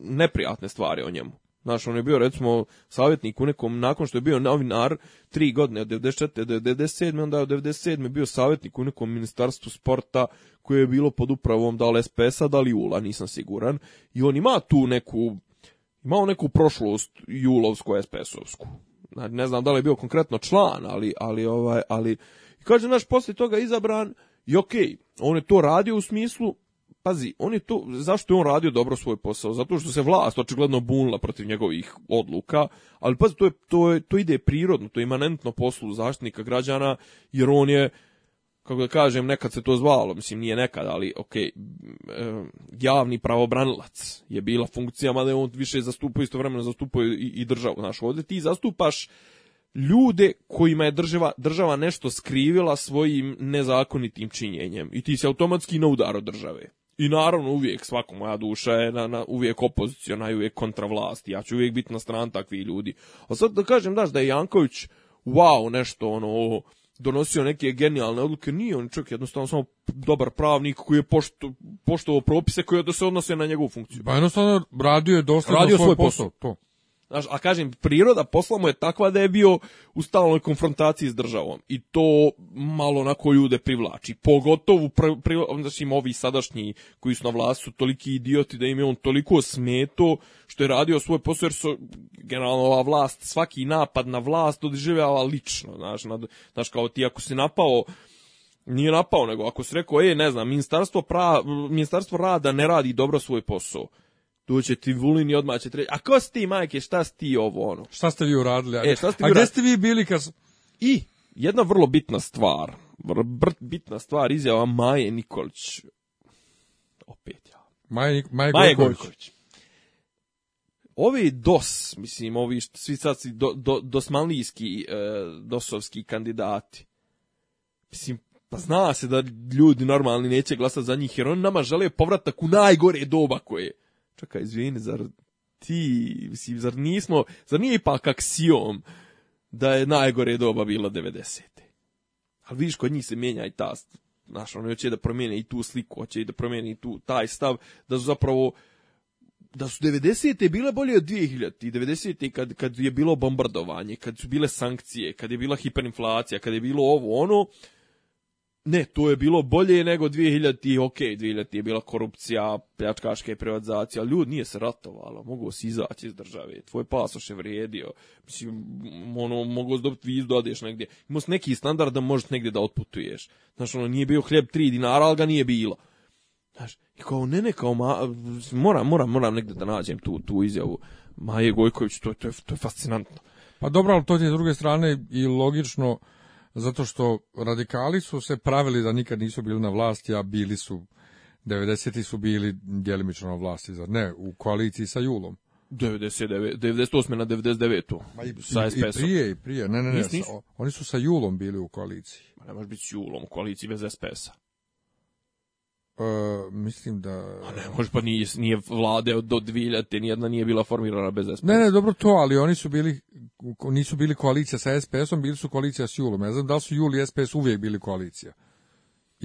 neprijatne stvari o njemu. Znaš, on je bio recimo savjetnik u nekom, nakon što je bio novinar, tri godine, od 94. do 97. onda je od 97. bio savjetnik u nekom ministarstvu sporta koje je bilo pod upravom da li SPS-a, da li ULA, nisam siguran. I on ima tu neku, imao neku prošlost Julovsku, SPS-ovsku ne znam da li je bio konkretno član, ali, ali, ovaj, ali i kaže, naš poslije toga izabran i okej, on je to radio u smislu, pazi, on je to, zašto je on radio dobro svoj posao? Zato što se vlast očigledno bunila protiv njegovih odluka, ali pazi, to, je, to, je, to ide prirodno, to je imanentno poslu zaštitnika građana, jer on je, kako da kažem, nekad se to zvalo, mislim nije nekad, ali ok, e, javni pravobranilac je bila funkcija, mada je on više zastupao, istovremeno zastupao i, i državu, znaš, ovdje ti zastupaš ljude kojima je država, država nešto skrivila svojim nezakonitim činjenjem i ti si automatski na od države. I naravno uvijek svako moja duša je na, na uvijek opoziciona i uvijek kontra Ja ću uvijek biti na stran takvih ljudi. A sad da kažem daš da je Janković wow nešto ono donosio neke genijalne odluke, nije on čovjek jednostavno samo dobar pravnik koji je poštovao propise koje se odnose na njegovu funkciju. Pa jednostavno radio je dosta radio svoj, svoj posao. posao. To. Znaš, a kažem, priroda posla mu je takva da je bio u stalnoj konfrontaciji s državom i to malo onako ljude privlači. Pogotovo, pri, pri, im ovi sadašnji koji su na vlasti su toliki idioti da im je on toliko smeto što je radio svoj posao jer su, generalno ova vlast, svaki napad na vlast doživljava lično. Znaš, znaš, kao ti ako si napao nije napao, nego ako si rekao, e, ne znam, ministarstvo, pra, ministarstvo rada ne radi dobro svoj posao tu će ti Vulin i odmah će treći, a ko si ti majke, šta si ti ovo ono? Šta ste vi uradili? e, šta ste vi a ste vi bili kad... I jedna vrlo bitna stvar, vrlo bitna stvar, izjava Maje Nikolić. Opet ja. Maje, Maje, Maje Ovi DOS, mislim, ovi svi sad si do, e, dosovski kandidati. Mislim, pa zna se da ljudi normalni neće glasati za njih, jer oni nama žele povratak u najgore doba koje je čekaj, izvini, zar ti, mislim, zar nismo, zar nije ipak aksijom da je najgore doba bila 90. Ali vidiš, kod njih se mijenja i ta, znaš, ono hoće da promijene i tu sliku, hoće i da promijene i tu taj stav, da su zapravo, da su 90. bile bolje od 2000. I 90. Kad, kad je bilo bombardovanje, kad su bile sankcije, kad je bila hiperinflacija, kad je bilo ovo ono, ne, to je bilo bolje nego 2000, ok, 2000 je bila korupcija, pljačkaška i privatizacija, ljudi nije se ratovalo, mogu si izaći iz države, tvoj pasoš je vrijedio, mislim, ono, mogu si dobiti vizu odeš negdje, imao si neki standard da možeš negdje da otputuješ, znaš, ono, nije bio hljeb 3 dinara, ali ga nije bilo. Znaš, i kao, ne, ne, kao, ma, moram, moram, moram negdje da nađem tu, tu izjavu Maje Gojković, to, to, je, to je fascinantno. Pa dobro, ali to je s druge strane i logično, zato što radikali su se pravili da nikad nisu bili na vlasti, a bili su 90. su bili djelimično na vlasti, zar ne, u koaliciji sa Julom. 99, 98. na 99. Ma i, sa SPS-om. I prije, i prije, ne, ne, ne, oni su sa Julom bili u koaliciji. Ma ne može biti s Julom u koaliciji bez SPS-a. Pa, mislim da... A ne, možda pa nije, nije vlade do dviljate, nijedna nije bila formirana bez SPS. Ne, ne, dobro to, ali oni su bili, nisu bili koalicija sa SPS-om, bili su koalicija s Julom. Ja znam da li su Jul i SPS uvijek bili koalicija.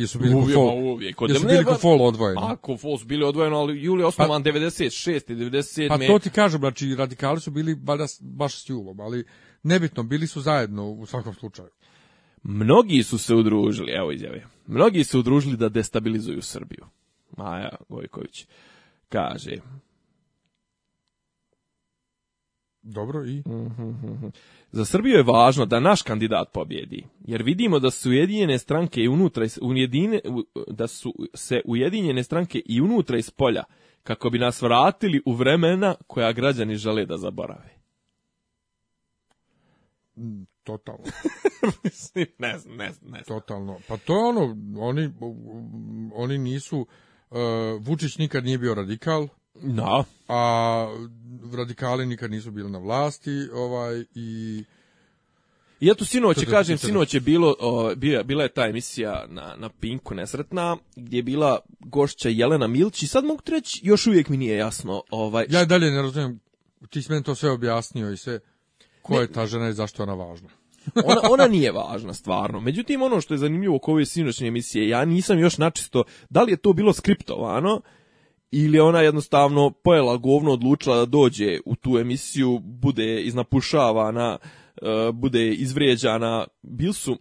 su bili uvijek, Fol, uvijek. Kod jesu bili ko Fol odvojeni. Ako Fol su bili odvojeni, ali Jul je osnovan pa, 96. i 97. Pa to ti kažem, znači radikali su bili baš s Julom, ali nebitno, bili su zajedno u svakom slučaju. Mnogi su se udružili, evo izjavim. Mnogi su udružili da destabilizuju Srbiju. Maja Vojković kaže... Dobro i... Za Srbiju je važno da naš kandidat pobjedi, jer vidimo da su ujedinjene stranke i unutra, da su se ujedinjene stranke i unutra iz polja, kako bi nas vratili u vremena koja građani žele da zaborave. Mm, Totalno. Mislim, ne znam, ne znam, ne Totalno. Pa to je ono, oni, oni nisu, e, Vučić nikad nije bio radikal. Da. A radikali nikad nisu bili na vlasti, ovaj, i... I ja sinoć je, kažem, sinoć je bilo, o, bila je ta emisija na, na Pinku nesretna, gdje je bila gošća Jelena Milć i sad mogu treći, reći, još uvijek mi nije jasno. Ovaj, ja dalje ne razumijem, ti si meni to sve objasnio i sve ko je ta žena i zašto je ona važna. ona, ona nije važna stvarno. Međutim, ono što je zanimljivo oko ove sinoćne emisije, ja nisam još načisto, da li je to bilo skriptovano, ili ona jednostavno pojela govno odlučila da dođe u tu emisiju, bude iznapušavana, e, bude izvrijeđana. Bil su,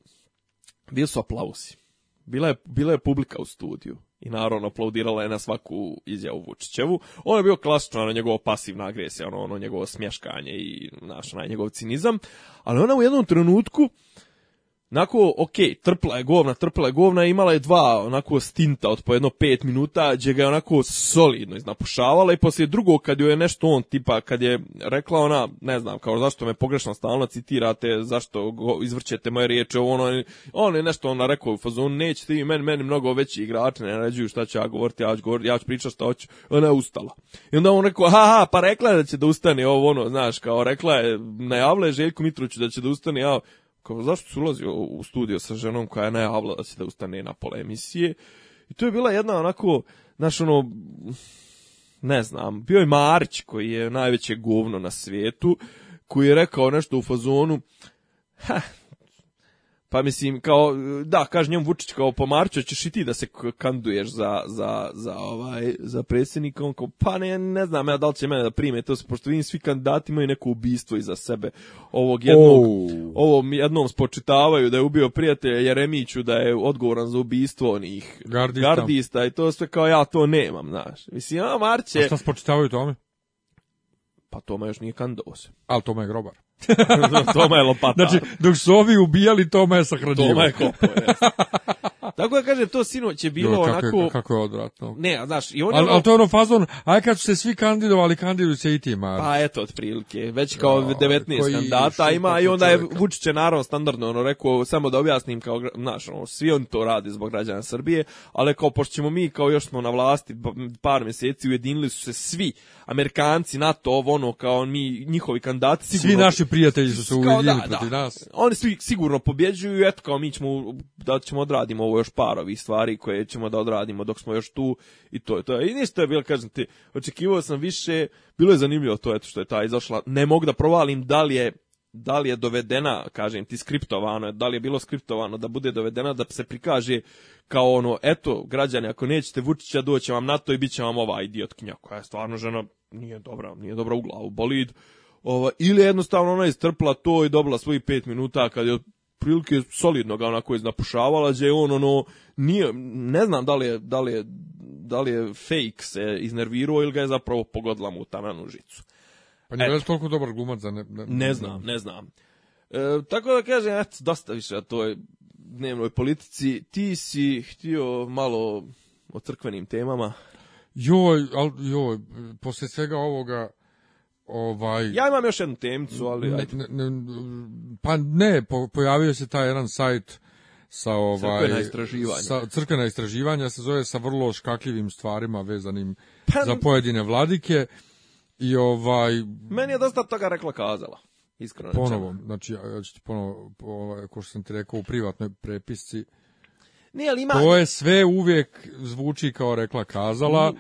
bil su aplausi. Bila je, bila je publika u studiju i naravno aplaudirala je na svaku izjavu Vučićevu. Ono je bio klasično, na njegovo pasivna agresija, ono, ono njegovo smješkanje i naš, onaj njegov cinizam, ali ona u jednom trenutku onako, ok, trpla je govna, trpla je govna, imala je dva onako stinta od po jedno pet minuta, gdje ga je onako solidno iznapušavala i poslije drugog kad joj je nešto on, tipa kad je rekla ona, ne znam, kao zašto me pogrešno stalno citirate, zašto izvrćete moje riječi, ono, on je nešto ona rekao u fazonu, neće ti meni, meni mnogo veći igrači ne ređuju šta ću ja govoriti, ja ću, govoriti, ja ću pričati šta hoću, ona je ustala. I onda on rekao, ha, pa rekla je da će da ustane ovo, ono, znaš, kao rekla je, najavila je Željku Mitroviću da će da ustane, ja, kao zašto se ulazio u studio sa ženom koja je najavila da se da ustane na pole emisije. I to je bila jedna onako, znaš ono, ne znam, bio je Marić koji je najveće govno na svijetu, koji je rekao nešto u fazonu, pa mislim, kao, da, kaže njemu Vučić, kao pomarčo ćeš i ti da se kanduješ za, za, za, ovaj, za predsjednika. kao, pa ne, ne znam ja da li će mene da prime, to se, pošto vidim svi kandidati imaju neko ubistvo iza sebe. Ovog jednog, oh. ovom jednom spočitavaju da je ubio prijatelja Jeremiću, da je odgovoran za ubistvo onih gardista, i to sve kao, ja to nemam, znaš. Mislim, a Marće... A šta spočitavaju tome? Pa Toma još nije kandos. se. Ali Toma je grobar. Toma je lopata. Znači, dok su ovi ubijali, Toma je sahranjivo. Toma je kopo, Tako da kažem, to sinoć je bilo jo, kako, onako... Kako je odvratno. Ne, a, znaš, i on... Ali ono- to je ono fazon, aj kad su se svi kandidovali, kandiduju se i ti, Mar. Pa eto, otprilike, već kao jo, 19 kandidata ima i onda je Vučić naravno standardno ono rekao, samo da objasnim, kao, znaš, ono, svi on to radi zbog građana Srbije, ali kao, pošto ćemo mi, kao još smo na vlasti par mjeseci, ujedinili su se svi, Amerikanci, NATO, ovo, ono, kao mi, njihovi kandidati, Svi naši prijatelji su se ujedinili protiv nas. Oni svi sigurno pobjeđuju, eto, kao mi ćemo, da ćemo odradimo ovo još par ovih stvari koje ćemo da odradimo dok smo još tu i to je to. I ništa je bilo, kažem ti, očekivao sam više, bilo je zanimljivo to eto što je ta izašla. Ne mogu da provalim da li je da li je dovedena, kažem ti, skriptovano, da li je bilo skriptovano da bude dovedena, da se prikaže kao ono, eto, građani, ako nećete Vučića, doći vam na to i bit će vam ova idiotkinja, koja je stvarno žena, nije dobra, nije dobra u glavu, bolid, ili jednostavno ona je strpla to i dobila svojih pet minuta kad je prilike solidno ga onako iznapušavala, gdje on ono, nije, ne znam da li je, da li je, da li je fake se iznervirao ili ga je zapravo pogodila mu tamanu žicu. Pa nije već toliko dobar glumac za ne, ne, ne, znam, ne znam. E, tako da kažem, et, dosta više o toj dnevnoj politici. Ti si htio malo o crkvenim temama. Joj, al, joj, poslije svega ovoga, Ovaj, ja imam još jednu temcu, ali... pa ne, pojavio se taj jedan sajt sa ovaj crkvena istraživanja. Sa crkvena istraživanja se zove sa vrlo škakljivim stvarima vezanim pa za pojedine vladike i ovaj meni je dosta toga rekla kazala. Iskreno Ponovo, znači ja ti ponovo ovaj ko što sam ti rekao u privatnoj prepisci. Nije, ali ima... To je sve uvijek zvuči kao rekla kazala, mm.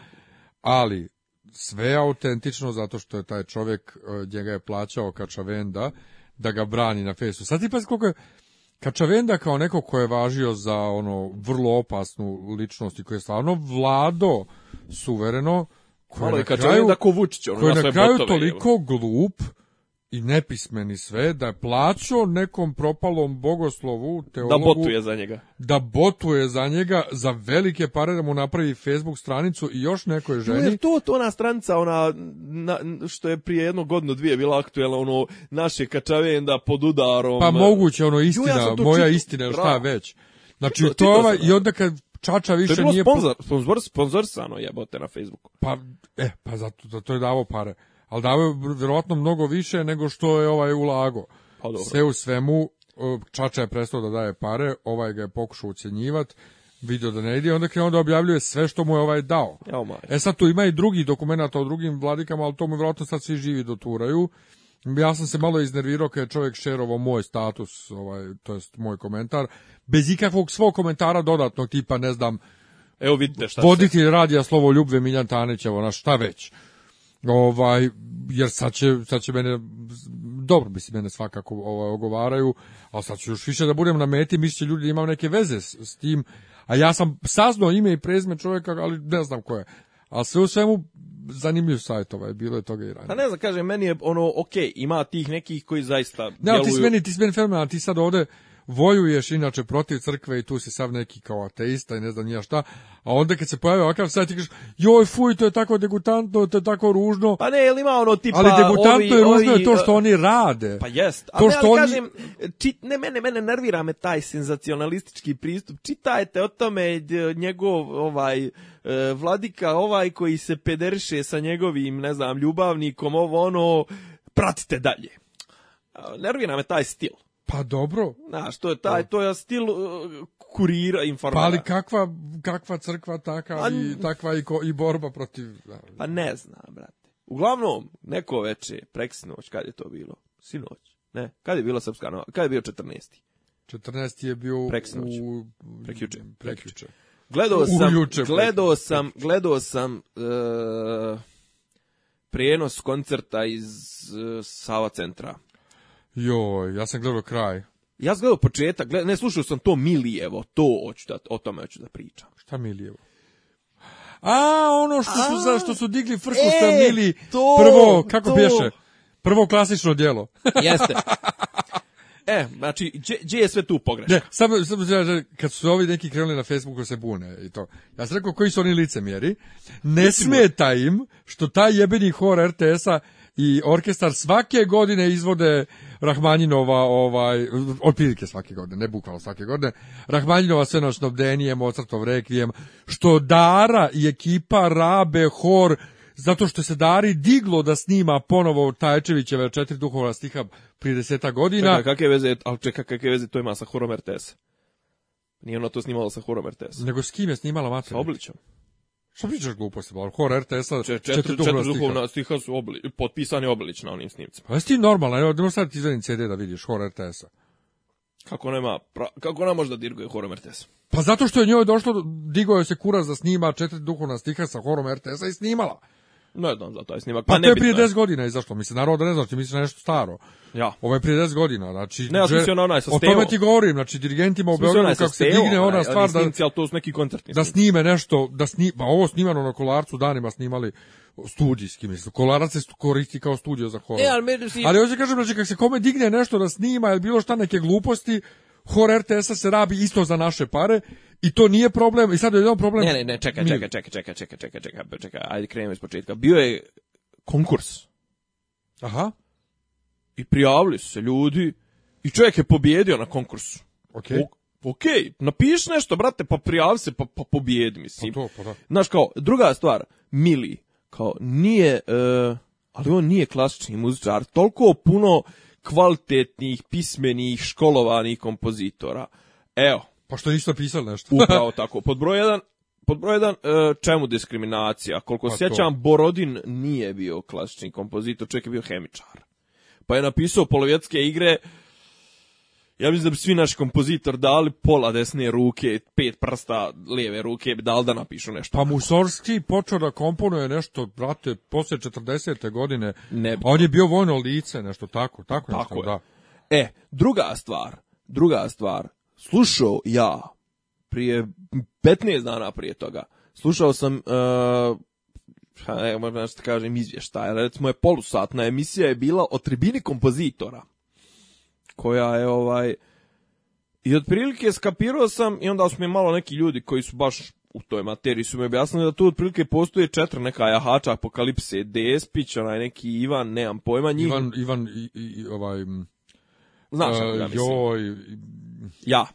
ali sve autentično zato što je taj čovjek e, njega je plaćao Kačavenda da ga brani na fesu. Sad ti pa koliko je Kačavenda kao neko ko je važio za ono vrlo opasnu ličnost i koji je stvarno vlado suvereno koji je na kraju, Vučić, toliko glup i nepismeni sve, da je plaćao nekom propalom bogoslovu, teologu... Da botuje za njega. Da botuje za njega, za velike pare da mu napravi Facebook stranicu i još nekoj ženi. To je to, ona stranica, ona, što je prije jedno godinu dvije bila aktuelno ono, naše kačavenda pod udarom. Pa moguće, ono, istina, moja istina, šta već. Znači, to, je ovaj, i onda kad Čača više to je bilo nije... sponzorsano jebote na Facebooku. Pa, e, pa zato, zato je davo pare ali je vjerojatno mnogo više nego što je ovaj ulago. Pa dobro. Sve u svemu, e, Čača je prestao da daje pare, ovaj ga je pokušao ucenjivati, vidio da ne ide, onda je da objavljuje sve što mu je ovaj dao. E sad tu ima i drugi dokumenata o drugim vladikama, ali to mu vjerojatno sad svi živi doturaju. Ja sam se malo iznervirao kad je čovjek šerovao moj status, ovaj, to jest moj komentar, bez ikakvog svog komentara dodatnog tipa, ne znam, Evo vidite šta voditi radija slovo ljubve Miljan Tanićevo, na šta već. Ovaj, jer sad će, sad će mene, dobro mislim mene svakako ovaj, ogovaraju, a sad ću još više da budem na meti, misli ljudi imam neke veze s, tim, a ja sam saznao ime i prezme čovjeka, ali ne znam ko je. A sve u svemu, zanimljiv sajt ovaj, bilo je toga i ranije. A pa ne znam, kaže, meni je ono, ok, ima tih nekih koji zaista... Ne, ti si ti meni ti sad ovde, vojuješ inače protiv crkve i tu si sav neki kao ateista i ne znam nija šta, a onda kad se pojavi ovakav sad ti kažeš, joj fuj, to je tako degutantno, to je tako ružno. Pa ne, ili ima ono tipa... Ali degutantno je ružno je to što e, oni rade. Pa jest, ali, što ali, kažem, ne, mene, mene nervira me taj senzacionalistički pristup, čitajte o tome njegov ovaj e, vladika ovaj koji se pederše sa njegovim, ne znam, ljubavnikom, ovo ono, pratite dalje. Nervira me taj stil. Pa dobro. Znaš, to je taj, pa- to je stil uh, kurira informara. Pa ali kakva, kakva crkva taka pa i, takva i, ko, i borba protiv... Pa ne znam, brate. Uglavnom, neko veče, preksinoć, kad je to bilo? Sinoć, ne? Kad je bilo Srpska nova? Kad je bio 14. 14. je bio preksinoć. u... Prekjuče. Prekjuče. Gledao sam, Ujuče, gledao sam, gledao sam uh, prijenos koncerta iz e, Sava centra. Joj, ja sam gledao kraj. Ja sam gledao početak, gled, ne slušao sam to Milijevo, to hoću da, o tome hoću da pričam. Šta Milijevo? A, ono što su, A, što su digli frku e, Mili, prvo, kako to. prvo klasično djelo. Jeste. E, znači, gdje je sve tu pogreška? Ne, samo, sam, kad su ovi neki krenuli na Facebooku se bune i to. Ja sam rekao koji su oni licemjeri. Ne smeta im što taj jebeni hor RTS-a i orkestar svake godine izvode Rahmanjinova, ovaj, otprilike svake godine, ne bukvalno svake godine, Rahmanjinova noćno Denijem, Mozartov rekvijem, što Dara i ekipa Rabe, Hor, zato što se Dari diglo da snima ponovo Tajčevićeve četiri duhovna stiha prije deseta godina. Čekaj, kakve veze, ali čekaj, kakve veze to ima sa Horom RTS? Nije ono to snimala sa Horom RTS. Nego s kim je snimala Sa što pričaš gluposti, ali horror RTS-a... četiri, četiri, duhovna stiha su obli, potpisani obilično na onim snimcima. Pa jesi ti normalan, evo, sad ti CD da vidiš horror RTS-a. Kako nema, pra, kako ona može da dirguje horom RTS-a? Pa zato što je njoj došlo, digao je se kurac da snima četiri duhovna stiha sa horom RTS-a i snimala. Ne znam za taj snimak. Pa, pa to je prije 10 godina izašlo, mislim, naravno da ne znaš, ti misliš nešto staro. Ja. Ovo je prije 10 godina, znači... Ne, ja O tome ti govorim, znači dirigentima u Beogradu kako se digne ona, stvar da... Snimci, to su neki koncertni Da snime nešto, da snime, pa ovo snimano na kolarcu danima snimali studijski, mislim. Kolarac se koristi kao studio za horor. E, ali meni si... Ali kažem, znači, kako se kome digne nešto da snima ili bilo šta neke gluposti, horor RTS-a se rabi isto za naše pare i to nije problem, i sad je jedan problem... Ne, ne, ne, čekaj, čekaj, čekaj, čekaj, čekaj, čekaj, čekaj, čekaj, ajde krenemo iz početka. Bio je konkurs. Aha. I prijavili su se ljudi i čovjek je pobjedio na konkursu. Okej. Okay. Ok, napiši nešto, brate, pa prijavi se, pa, pa pobjedi, mislim. Pa to, pa da. Znaš, kao, druga stvar, Mili, kao, nije, uh, ali on nije klasični muzičar, toliko puno kvalitetnih, pismenih, školovanih kompozitora. Evo, pa što niste pisali nešto? Upravo tako. Pod broj jedan, e, čemu diskriminacija? Koliko pa sjećam, Borodin nije bio klasični kompozitor, čovjek je bio hemičar. Pa je napisao polovjetske igre, ja mislim da bi svi naši kompozitor dali pola desne ruke, pet prsta lijeve ruke, bi dali da napišu nešto. Pa Musorski počeo da komponuje nešto, brate, poslije 40. godine. Ne bi. On je bio vojno lice, nešto tako, tako, tako nešto, je. da. E, druga stvar, druga stvar, slušao ja prije 15 dana prije toga, slušao sam uh, e, ha, ne možda nešto kažem izvještaj, recimo je polusatna emisija je bila o tribini kompozitora koja je ovaj i otprilike skapirao sam i onda su mi malo neki ljudi koji su baš u toj materiji su mi objasnili da tu otprilike postoje četiri neka jahača apokalipse, Despić, onaj neki Ivan, nemam pojma njih. Ivan, Ivan, i, ovaj... Znaš ja.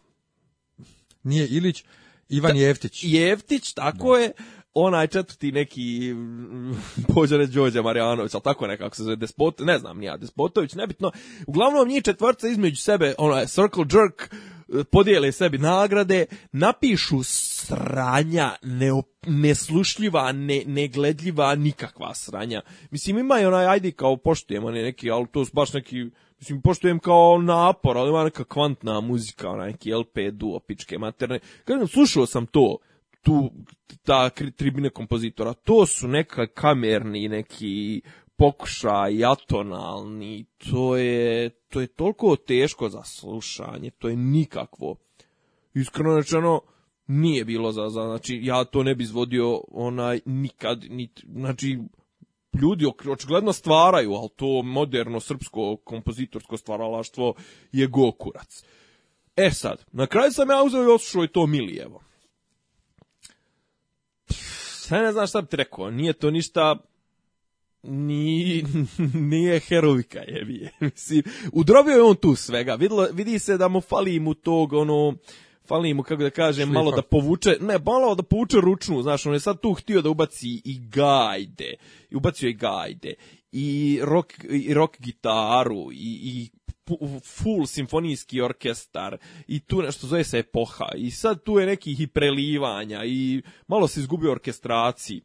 Nije Ilić, Ivan da, Jevtić, Jeftić, tako je onaj četvrti neki Bođare mm, Đođe Marjanović, ali tako nekako se zove, Despot, ne znam nija, Despotović, nebitno. Uglavnom njih četvrca između sebe, onaj Circle Jerk, e, podijele sebi nagrade, napišu sranja, neslušljiva, ne, negledljiva, nikakva sranja. Mislim, ima i onaj, ajde, kao poštujem neki, ali to su baš neki mislim, poštujem kao napor, ali ima neka kvantna muzika, onaj neki LP duo, pičke materne. Kažem, slušao sam to, tu, ta tribine kompozitora, to su neka kamerni, neki pokušaj atonalni, to je, to je toliko teško za slušanje, to je nikakvo. Iskreno rečeno, nije bilo za, za, znači, ja to ne bi izvodio onaj nikad, znači, ljudi očigledno stvaraju, ali to moderno srpsko kompozitorsko stvaralaštvo je gokurac. E sad, na kraju sam ja uzeo i osušao i to Milijevo. Sve ne znam šta bi rekao, nije to ništa ni, nije herovika je, mislim, udrobio je on tu svega, vidi se da mu fali mu tog ono fali mu, kako da kažem, malo da povuče, ne, malo da povuče ručnu, znaš, on je sad tu htio da ubaci i gajde, i ubacio i gajde, i rock, i rock gitaru, i, i full simfonijski orkestar i tu nešto zove se epoha i sad tu je nekih i prelivanja i malo se izgubio orkestraciji.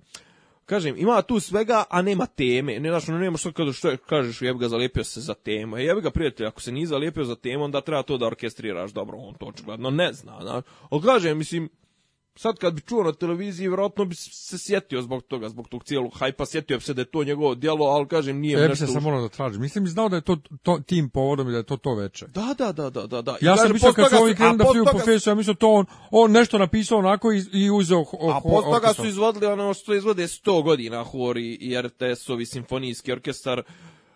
Kažem, ima tu svega, a nema teme. Ne znači, nema što kada što kažeš, jebi ga zalijepio se za temu. E, jebi ga prijatelj, ako se nije zalijepio za temu, onda treba to da orkestriraš. Dobro, on to očigledno ne zna. Znači. Ali kažem, mislim, sad kad bi čuo na televiziji, vjerojatno bi se sjetio zbog toga, zbog tog cijelog hajpa, sjetio bi se da je to njegovo djelo, ali kažem nije nešto... bi se samo da tražim. Mislim, znao da je to, to tim povodom da je to to veče. Da, da, da, da, da. I ja sam mislio kad su ovim da po fesu, ja mislio to on, on nešto napisao onako i, i uzeo A pod toga su izvodili ono što izvode 100 godina hori i RTS-ovi simfonijski orkestar,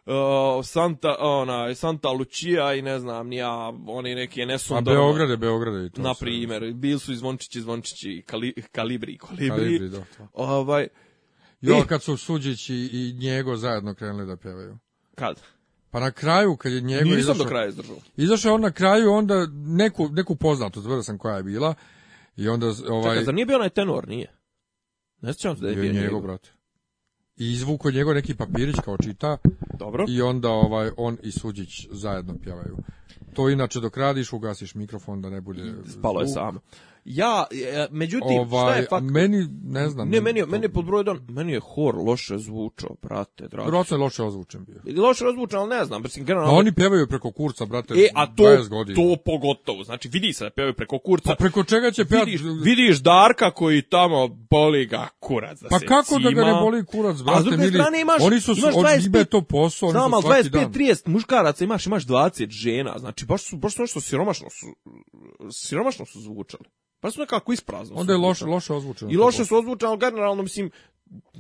Uh, Santa, ona, Santa Lucia i ne znam, ja, oni neki nesu A ono Beograde, Beograde i to. Na primjer, bili su i zvončići, zvončići, kali, kalibri, kolibri. Kalibri, da, to. Ovaj, jo, kad su Suđić i, njego zajedno krenuli da pjevaju. Kad? Pa na kraju, kad je njego Nisam izašao... do kraja izdržao. Izašao on na kraju, onda neku, neku poznatu, zvrda sam koja je bila. I onda, ovaj... Čekaj, zar nije bio onaj tenor, nije? Ne sjećam se da je bio njegov, brate i izvuko njegov neki papirić kao čita Dobro. i onda ovaj on i Suđić zajedno pjevaju. To inače dok radiš ugasiš mikrofon da ne bude... Spalo je samo. Ja, e, e, međutim, ovaj, šta je ovaj, fakt? Meni, ne znam. Ne, meni, to... meni je pod broj dan, meni je hor loše zvučao, brate, drago. Vrlo je loše ozvučen bio. Loše ozvučen, ali ne znam. Mislim, generalno... oni pjevaju preko kurca, brate, e, a to, 20 godina. to pogotovo. Znači, vidi se da pjevaju preko kurca. Pa preko čega će pjevati? Vidiš, vidiš Darka koji tamo boli ga kurac da Pa se kako cima. da ga ne boli kurac, brate? A s druge mili, strane imaš... Oni su, imaš 25, to posao, znam, ali 25-30 muškaraca imaš, imaš 20 žena. Znači, baš su, baš su nešto siromašno su, siromašno su zvučali. Pa smo nekako isprazno. Onda je loše, loše ozvučeno. I loše su ozvučeno, ali generalno, mislim,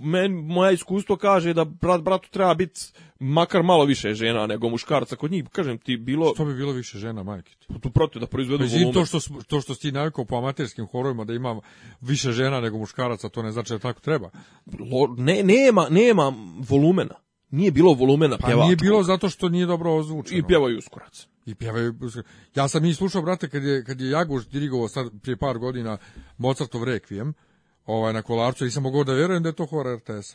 men, moja iskustvo kaže da brat, bratu treba biti makar malo više žena nego muškarca kod njih. Kažem ti, bilo... Što bi bilo više žena, majke? Pa tu protiv da proizvedu to što, to što ti navikao po amaterskim horovima da ima više žena nego muškaraca, to ne znači da tako treba. ne, nema, nema volumena. Nije bilo volumena pa pjevača. Pa nije bilo zato što nije dobro ozvučeno. I pjevaju uskorac i pjevaju. Ja sam i slušao, brate, kad je, kad je Jaguš dirigovao sad prije par godina Mozartov rekvijem ovaj, na kolarcu, nisam mogao da vjerujem da je to horror rts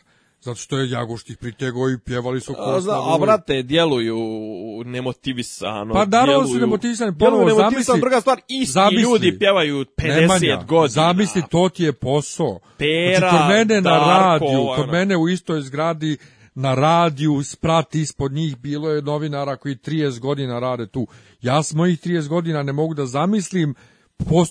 Zato što je Jagoš tih pritegao i pjevali su ko A, a brate, djeluju nemotivisano. Pa naravno su nemotivisani, ponovo zamisli. druga stvar, isti zamisli, ljudi pjevaju 50 nemanja, godina. Zamisli, to ti je posao. Pera, znači, kod mene na radiju, kod ono. mene u istoj zgradi na radiju sprati ispod njih, bilo je novinara koji 30 godina rade tu. Ja s mojih 30 godina, ne mogu da zamislim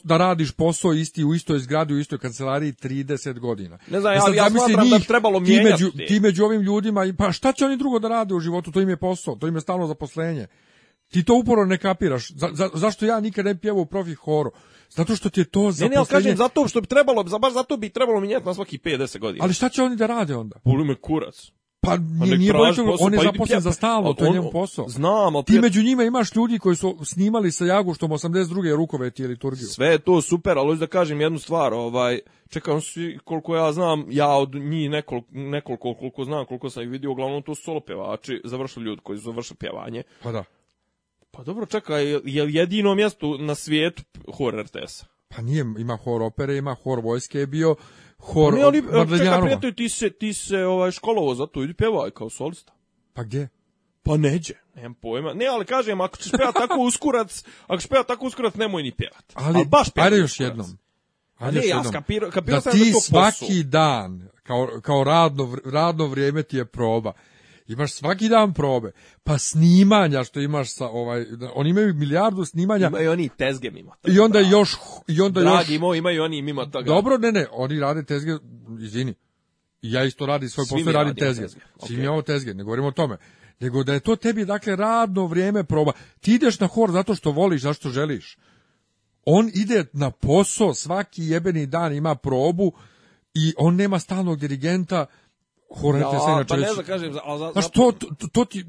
da radiš posao isti u istoj zgradi, u istoj kancelariji 30 godina. Ne znam, e ja, ja smatram njih, trebalo mijenjati. Ti među, ti među ovim ljudima, pa šta će oni drugo da rade u životu, to im je posao, to im je stalno zaposlenje. Ti to uporno ne kapiraš. Za, zašto ja nikad ne pjevu u profi horo Zato što ti je to za Ne, ne, kažem zato što bi trebalo, za baš zato bi trebalo mijenjati na svaki 50 godina. Ali šta će oni da rade onda? Boli me kurac. Pa, pa nije, nije on je pa zaposlen za stalno, to je njemu posao. Znam, ali... Ti među njima imaš ljudi koji su snimali sa Jaguštom 82. rukove je liturgiju. Sve je to super, ali da kažem jednu stvar, ovaj, čekam svi, koliko ja znam, ja od njih nekoliko, nekoliko, koliko znam, koliko sam ih vidio, uglavnom to su solo završili ljudi koji su završili pjevanje. Pa da. Pa dobro, čekaj, je jedino mjesto na svijetu horror rts Pa nije, ima hor opere, ima hor vojske je bio, hor ne, oni, e, Čekaj, prijatelj, ti se, ti se ovaj, školovo za to, idi pjevaj kao solista. Pa gdje? Pa neđe, nemam pojma. Ne, ali kažem, ako ćeš pjevati tako uskurac, ako ćeš pjevati tako uskurac, nemoj ni pjevat. Ali, ali baš pjevat. Ajde još jednom. Pa ajde ne, još jednom. Ja kapiro da ti da svaki posu. dan, kao, kao radno, radno vrijeme ti je proba Imaš svaki dan probe. Pa snimanja što imaš sa ovaj oni imaju milijardu snimanja. Imaju oni tezge mimo toga. I onda još i onda Dragi još imaju oni mimo toga. Dobro, ne, ne, oni rade tezge, izvini. Ja isto radim svoj posao, radim tezge. Svi mi tezge, ne govorimo o tome. Nego da je to tebi dakle radno vrijeme proba. Ti ideš na hor zato što voliš, zato što želiš. On ide na posao, svaki jebeni dan ima probu i on nema stalnog dirigenta Hornete se inače. Pa ne znam, kažem, al za, znaš, to, to, to ti,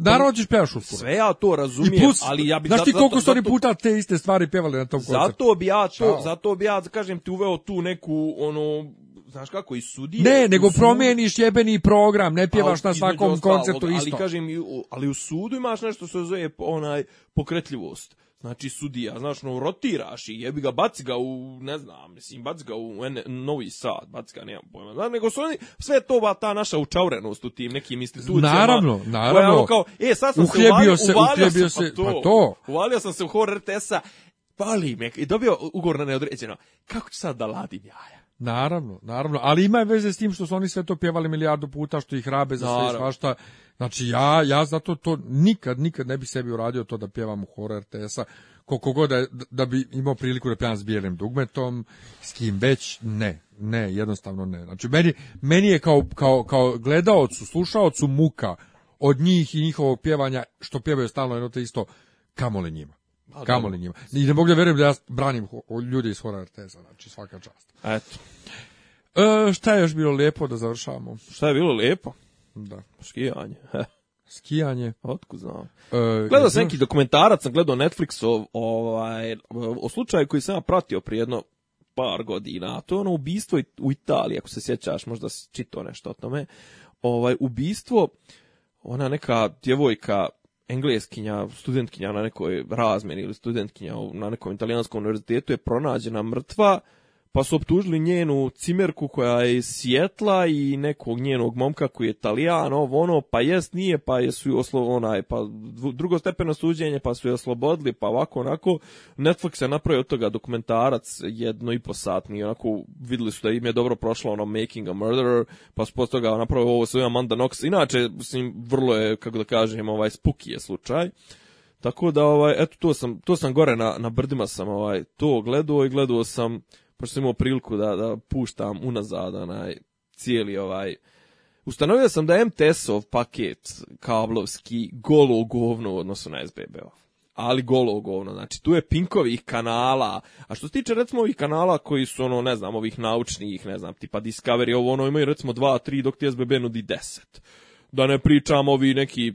naravno ćeš pevaš u Sve ja to razumijem, ali ja bi... Znaš ti koliko su oni puta te iste stvari pevali na tom koncertu? Zato bi ja zato bi ja, kažem ti, uveo tu neku, ono, znaš kako i sudije ne nego promijeniš jebeni program ne pjevaš na svakom koncertu isto ali kažem ali u sudu imaš nešto što se zove onaj pokretljivost znači sudija, znaš, no, rotiraš i jebi ga, baci ga u, ne znam, mislim, baci ga u en, Novi Sad, baci ga, nemam pojma, Znači, nego su oni, sve to ba, ta naša učaurenost u tim nekim institucijama. Naravno, ono naravno. Koja, kao, e, sad sam uhljebio se uvalio, se, uvalio sam, se, pa, pa to, Uvalio sam se u horror RTS-a, pali me, i dobio ugovor na neodređeno, kako ću sad da ladim jaja? Naravno, naravno, ali ima veze s tim što su oni sve to pjevali milijardu puta, što ih rabe za naravno. sve svašta. Znači ja, ja zato to nikad, nikad ne bih sebi uradio to da pjevam u horror RTS-a, koliko god da, bi imao priliku da pjevam s bijelim dugmetom, s kim već, ne, ne, jednostavno ne. Znači meni, meni je kao, kao, kao gledaocu, slušaocu muka od njih i njihovog pjevanja, što pjevaju stalno jedno te isto, kamoli njima. Pa, Kamo li njima? I ne mogu da verujem da ja branim ljude iz horror znači svaka čast. Eto. E, šta je još bilo lijepo da završavamo? Šta je bilo lijepo? Da. Skijanje. Skijanje. Otko znam. E, gledao sam neki dokumentarac, sam gledao Netflix o, ovaj, o slučaju koji sam ja pratio prije jedno par godina. To je ono ubistvo u Italiji, ako se sjećaš, možda si čitao nešto o tome. Ovaj, ubistvo, ona neka djevojka engleskinja, studentkinja na nekoj razmeni ili studentkinja na nekom italijanskom univerzitetu je pronađena mrtva pa su optužili njenu cimerku koja je sjetla i nekog njenog momka koji je talijan, ovo ono, pa jest nije, pa je su oslo, onaj, pa drugo stepeno suđenje, pa su je oslobodili, pa ovako onako. Netflix je napravio od toga dokumentarac jedno i po satni, onako vidjeli su da im je dobro prošlo ono Making a Murderer, pa su posto toga napravio ovo sve Amanda Knox, inače, mislim, vrlo je, kako da kažem, ovaj spuki je slučaj. Tako da, ovaj, eto, to sam, to sam gore na, na brdima sam ovaj, to gledao i gledao sam pošto sam imao priliku da, da puštam unazad onaj cijeli ovaj... Ustanovio sam da je MTS-ov paket kablovski golo govno u odnosu na SBB-ov. Ali golo govno, znači tu je pinkovih kanala, a što se tiče recimo ovih kanala koji su ono, ne znam, ovih naučnih, ne znam, tipa Discovery, ovo ono imaju recimo dva, tri, dok ti SBB nudi 10. Da ne pričam ovi neki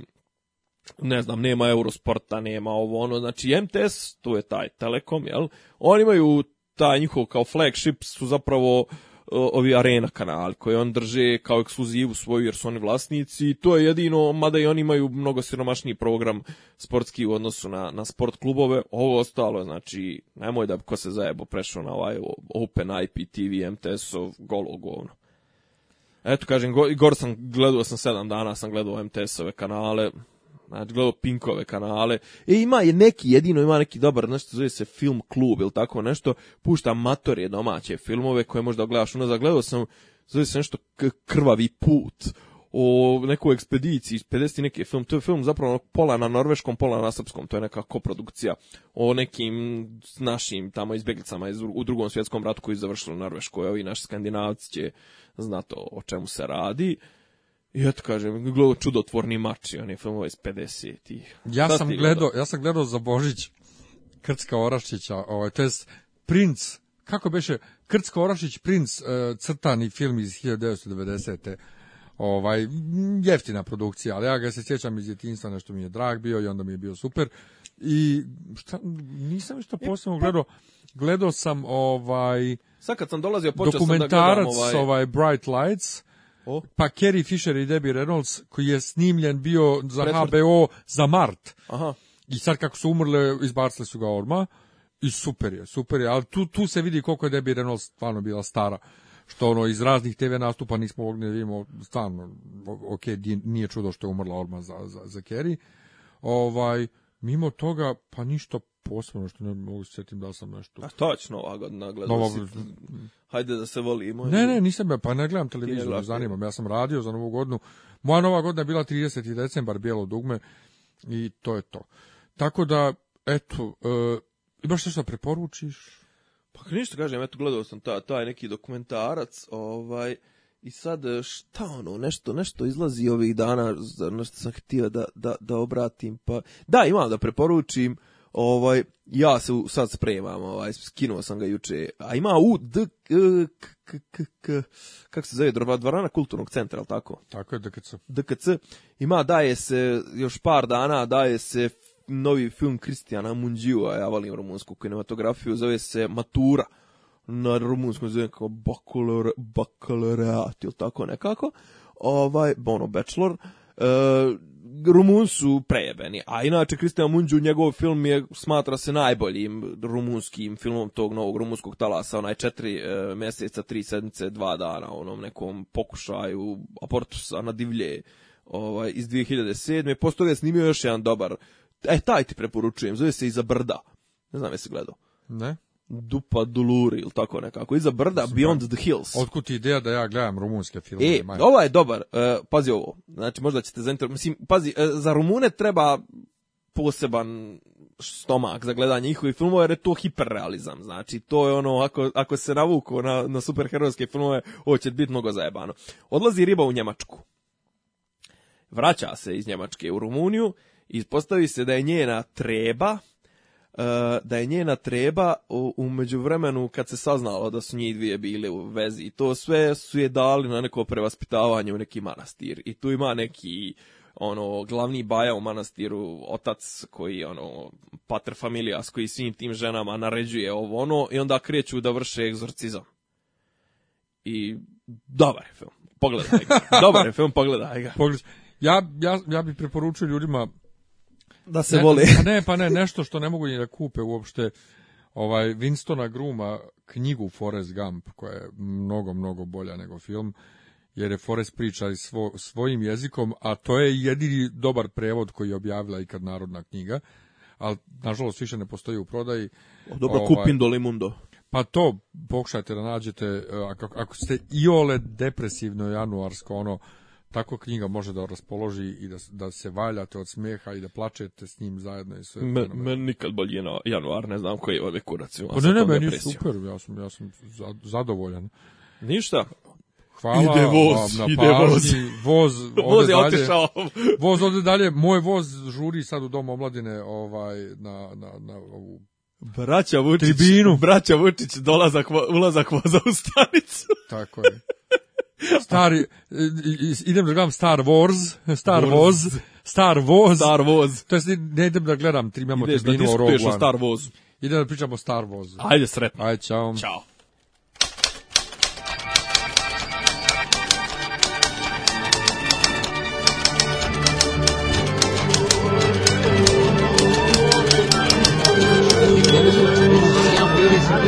ne znam, nema Eurosporta, nema ovo ono, znači MTS, tu je taj Telekom, jel? Oni imaju taj njihov kao flagship su zapravo e, ovi arena kanali koje on drže kao ekskluzivu svoju jer su oni vlasnici to je jedino, mada i oni imaju mnogo siromašniji program sportski u odnosu na, na sport klubove, ovo ostalo znači nemoj da ko se zajebo prešao na ovaj Open IP TV MTS-ov golo govno. Eto kažem, gor sam, gledao sam sedam dana, sam gledao MTS-ove kanale, znači gledao Pinkove kanale. E ima je neki jedino ima neki dobar nešto zove se film klub ili tako nešto, pušta amatorije domaće filmove koje možda gledaš. Unazad gledao sam zove se nešto krvavi put o nekoj ekspediciji iz 50 neki film. To je film zapravo pola na norveškom, pola na srpskom. To je neka koprodukcija o nekim našim tamo izbjeglicama iz, u drugom svjetskom ratu koji je završili u Norveškoj. Ovi naši skandinavci će znati o čemu se radi. I ja ti kažem, gledao čudotvorni mači, Oni filmove iz 50-ih. Ja sam gledao, ja sam gledao za Božić Krcka Orašića, ovaj, to je Princ, kako beše, Krcka Orašić Princ, e, crtani film iz 1990. Ovaj, jeftina produkcija, ali ja ga se sjećam iz nešto mi je drag bio i onda mi je bio super. I šta, nisam ništa e, posebno pa- gledao, gledao sam ovaj... Sad kad sam dolazio, počeo sam da gledam ovaj... ovaj Bright Lights, o? Pa Kerry Fisher i Debbie Reynolds koji je snimljen bio za HBO za Mart. Aha. I sad kako su umrle, izbacili su ga odmah. I super je, super je. Ali tu, tu se vidi koliko je Debbie Reynolds stvarno bila stara. Što ono, iz raznih TV nastupa nismo mogli vidimo, stvarno, ok, nije čudo što je umrla orma za, za, za Kerry. Ovaj, mimo toga, pa ništa posebno što ne mogu sjetiti da sam nešto... A točno, ova godina, Novo... Hajde da se volimo. Ne, ne, nisam, pa ne gledam ne zanimam. Ja sam radio za Novu godinu. Moja Nova godina je bila 30. decembar, bijelo dugme i to je to. Tako da, eto, e, imaš nešto preporučiš? Pa ništa kažem, eto, gledao sam ta, taj neki dokumentarac, ovaj... I sad, e, šta ono, nešto, nešto izlazi ovih dana, za sam htio da, da, da obratim, pa... Da, imam da preporučim, ovaj, ja se sad spremam, ovaj, skinuo sam ga juče, a ima u, d, k, k, k, kako se zove, dvorana kulturnog centra, ali tako? Tako je, DKC. DKC, ima, daje se, još par dana, daje se novi film Kristijana Munđiva, ja volim rumunsku kinematografiju, zove se Matura na rumunskom zove kao bakalor, ili tako nekako, ovaj, bono bachelor, e, Rumun su prejebeni, a inače Kristijan Munđu, njegov film je, smatra se najboljim rumunskim filmom tog novog rumunskog talasa, onaj četiri e, mjeseca, tri sedmice, dva dana, onom nekom pokušaju aportusa na divlje ovaj, iz 2007. Posto je snimio još jedan dobar, e, taj ti preporučujem, zove se Iza brda, ne znam jesi gledao. Ne? Dupa Duluri ili tako nekako, iza brda Beyond the Hills. Otkud ti ideja da ja gledam rumunske filme? E, je dobar, e, pazi ovo, znači možda ćete zainteresiti, mislim, pazi, e, za Rumune treba poseban stomak za gledanje njihovih filmova jer je to hiperrealizam, znači to je ono, ako, ako se navuku na, na superherojske filmove, ovo će biti mnogo zajebano. Odlazi riba u Njemačku, vraća se iz Njemačke u Rumuniju, ispostavi se da je njena treba, E, da je njena treba u vremenu kad se saznalo da su njih dvije bile u vezi i to sve su je dali na neko prevaspitavanje u neki manastir i tu ima neki ono glavni baja u manastiru otac koji ono pater familias koji svim tim ženama naređuje ovo ono i onda kreću da vrše egzorcizam i dobar je film pogledaj ga dobar je film pogledaj ga ja, ja, ja bi preporučio ljudima da se ne, voli. Pa ne, pa ne, nešto što ne mogu ni da kupe uopšte ovaj Winstona Gruma knjigu Forrest Gump koja je mnogo mnogo bolja nego film jer je Forrest priča svojim jezikom, a to je jedini dobar prevod koji je objavila kad narodna knjiga, ali nažalost više ne postoji u prodaji. Dobro, ovaj, do Limundo. Pa to pokušajte da nađete, e, ako, ako ste iole depresivno januarsko, ono, tako knjiga može da raspoloži i da, da se valjate od smijeha i da plačete s njim zajedno i sve. Me, nikad bolje na januar, ne znam koji je ove kurac. Pa ne, ne, meni je super, ja sam, ja sam zadovoljan. Ništa. Hvala ide voz, vam na ide pažnji. Voz, voz, voz je dalje, otišao. voz ode dalje, moj voz žuri sad u Dom omladine ovaj, na, na, na Braća Vučić, tribinu. braća Vučić, dolazak, ulazak voza u stanicu. Tako je. Stari, e, idem da gledam Star Wars, Star Wars, Star Wars. Star Wars. To jest, ne idem da gledam, trimamo te da o Rogue One. Star Wars. Idem da pričam o Star Wars. Ajde, sretno. Ajde, čao. Ćao. Oh,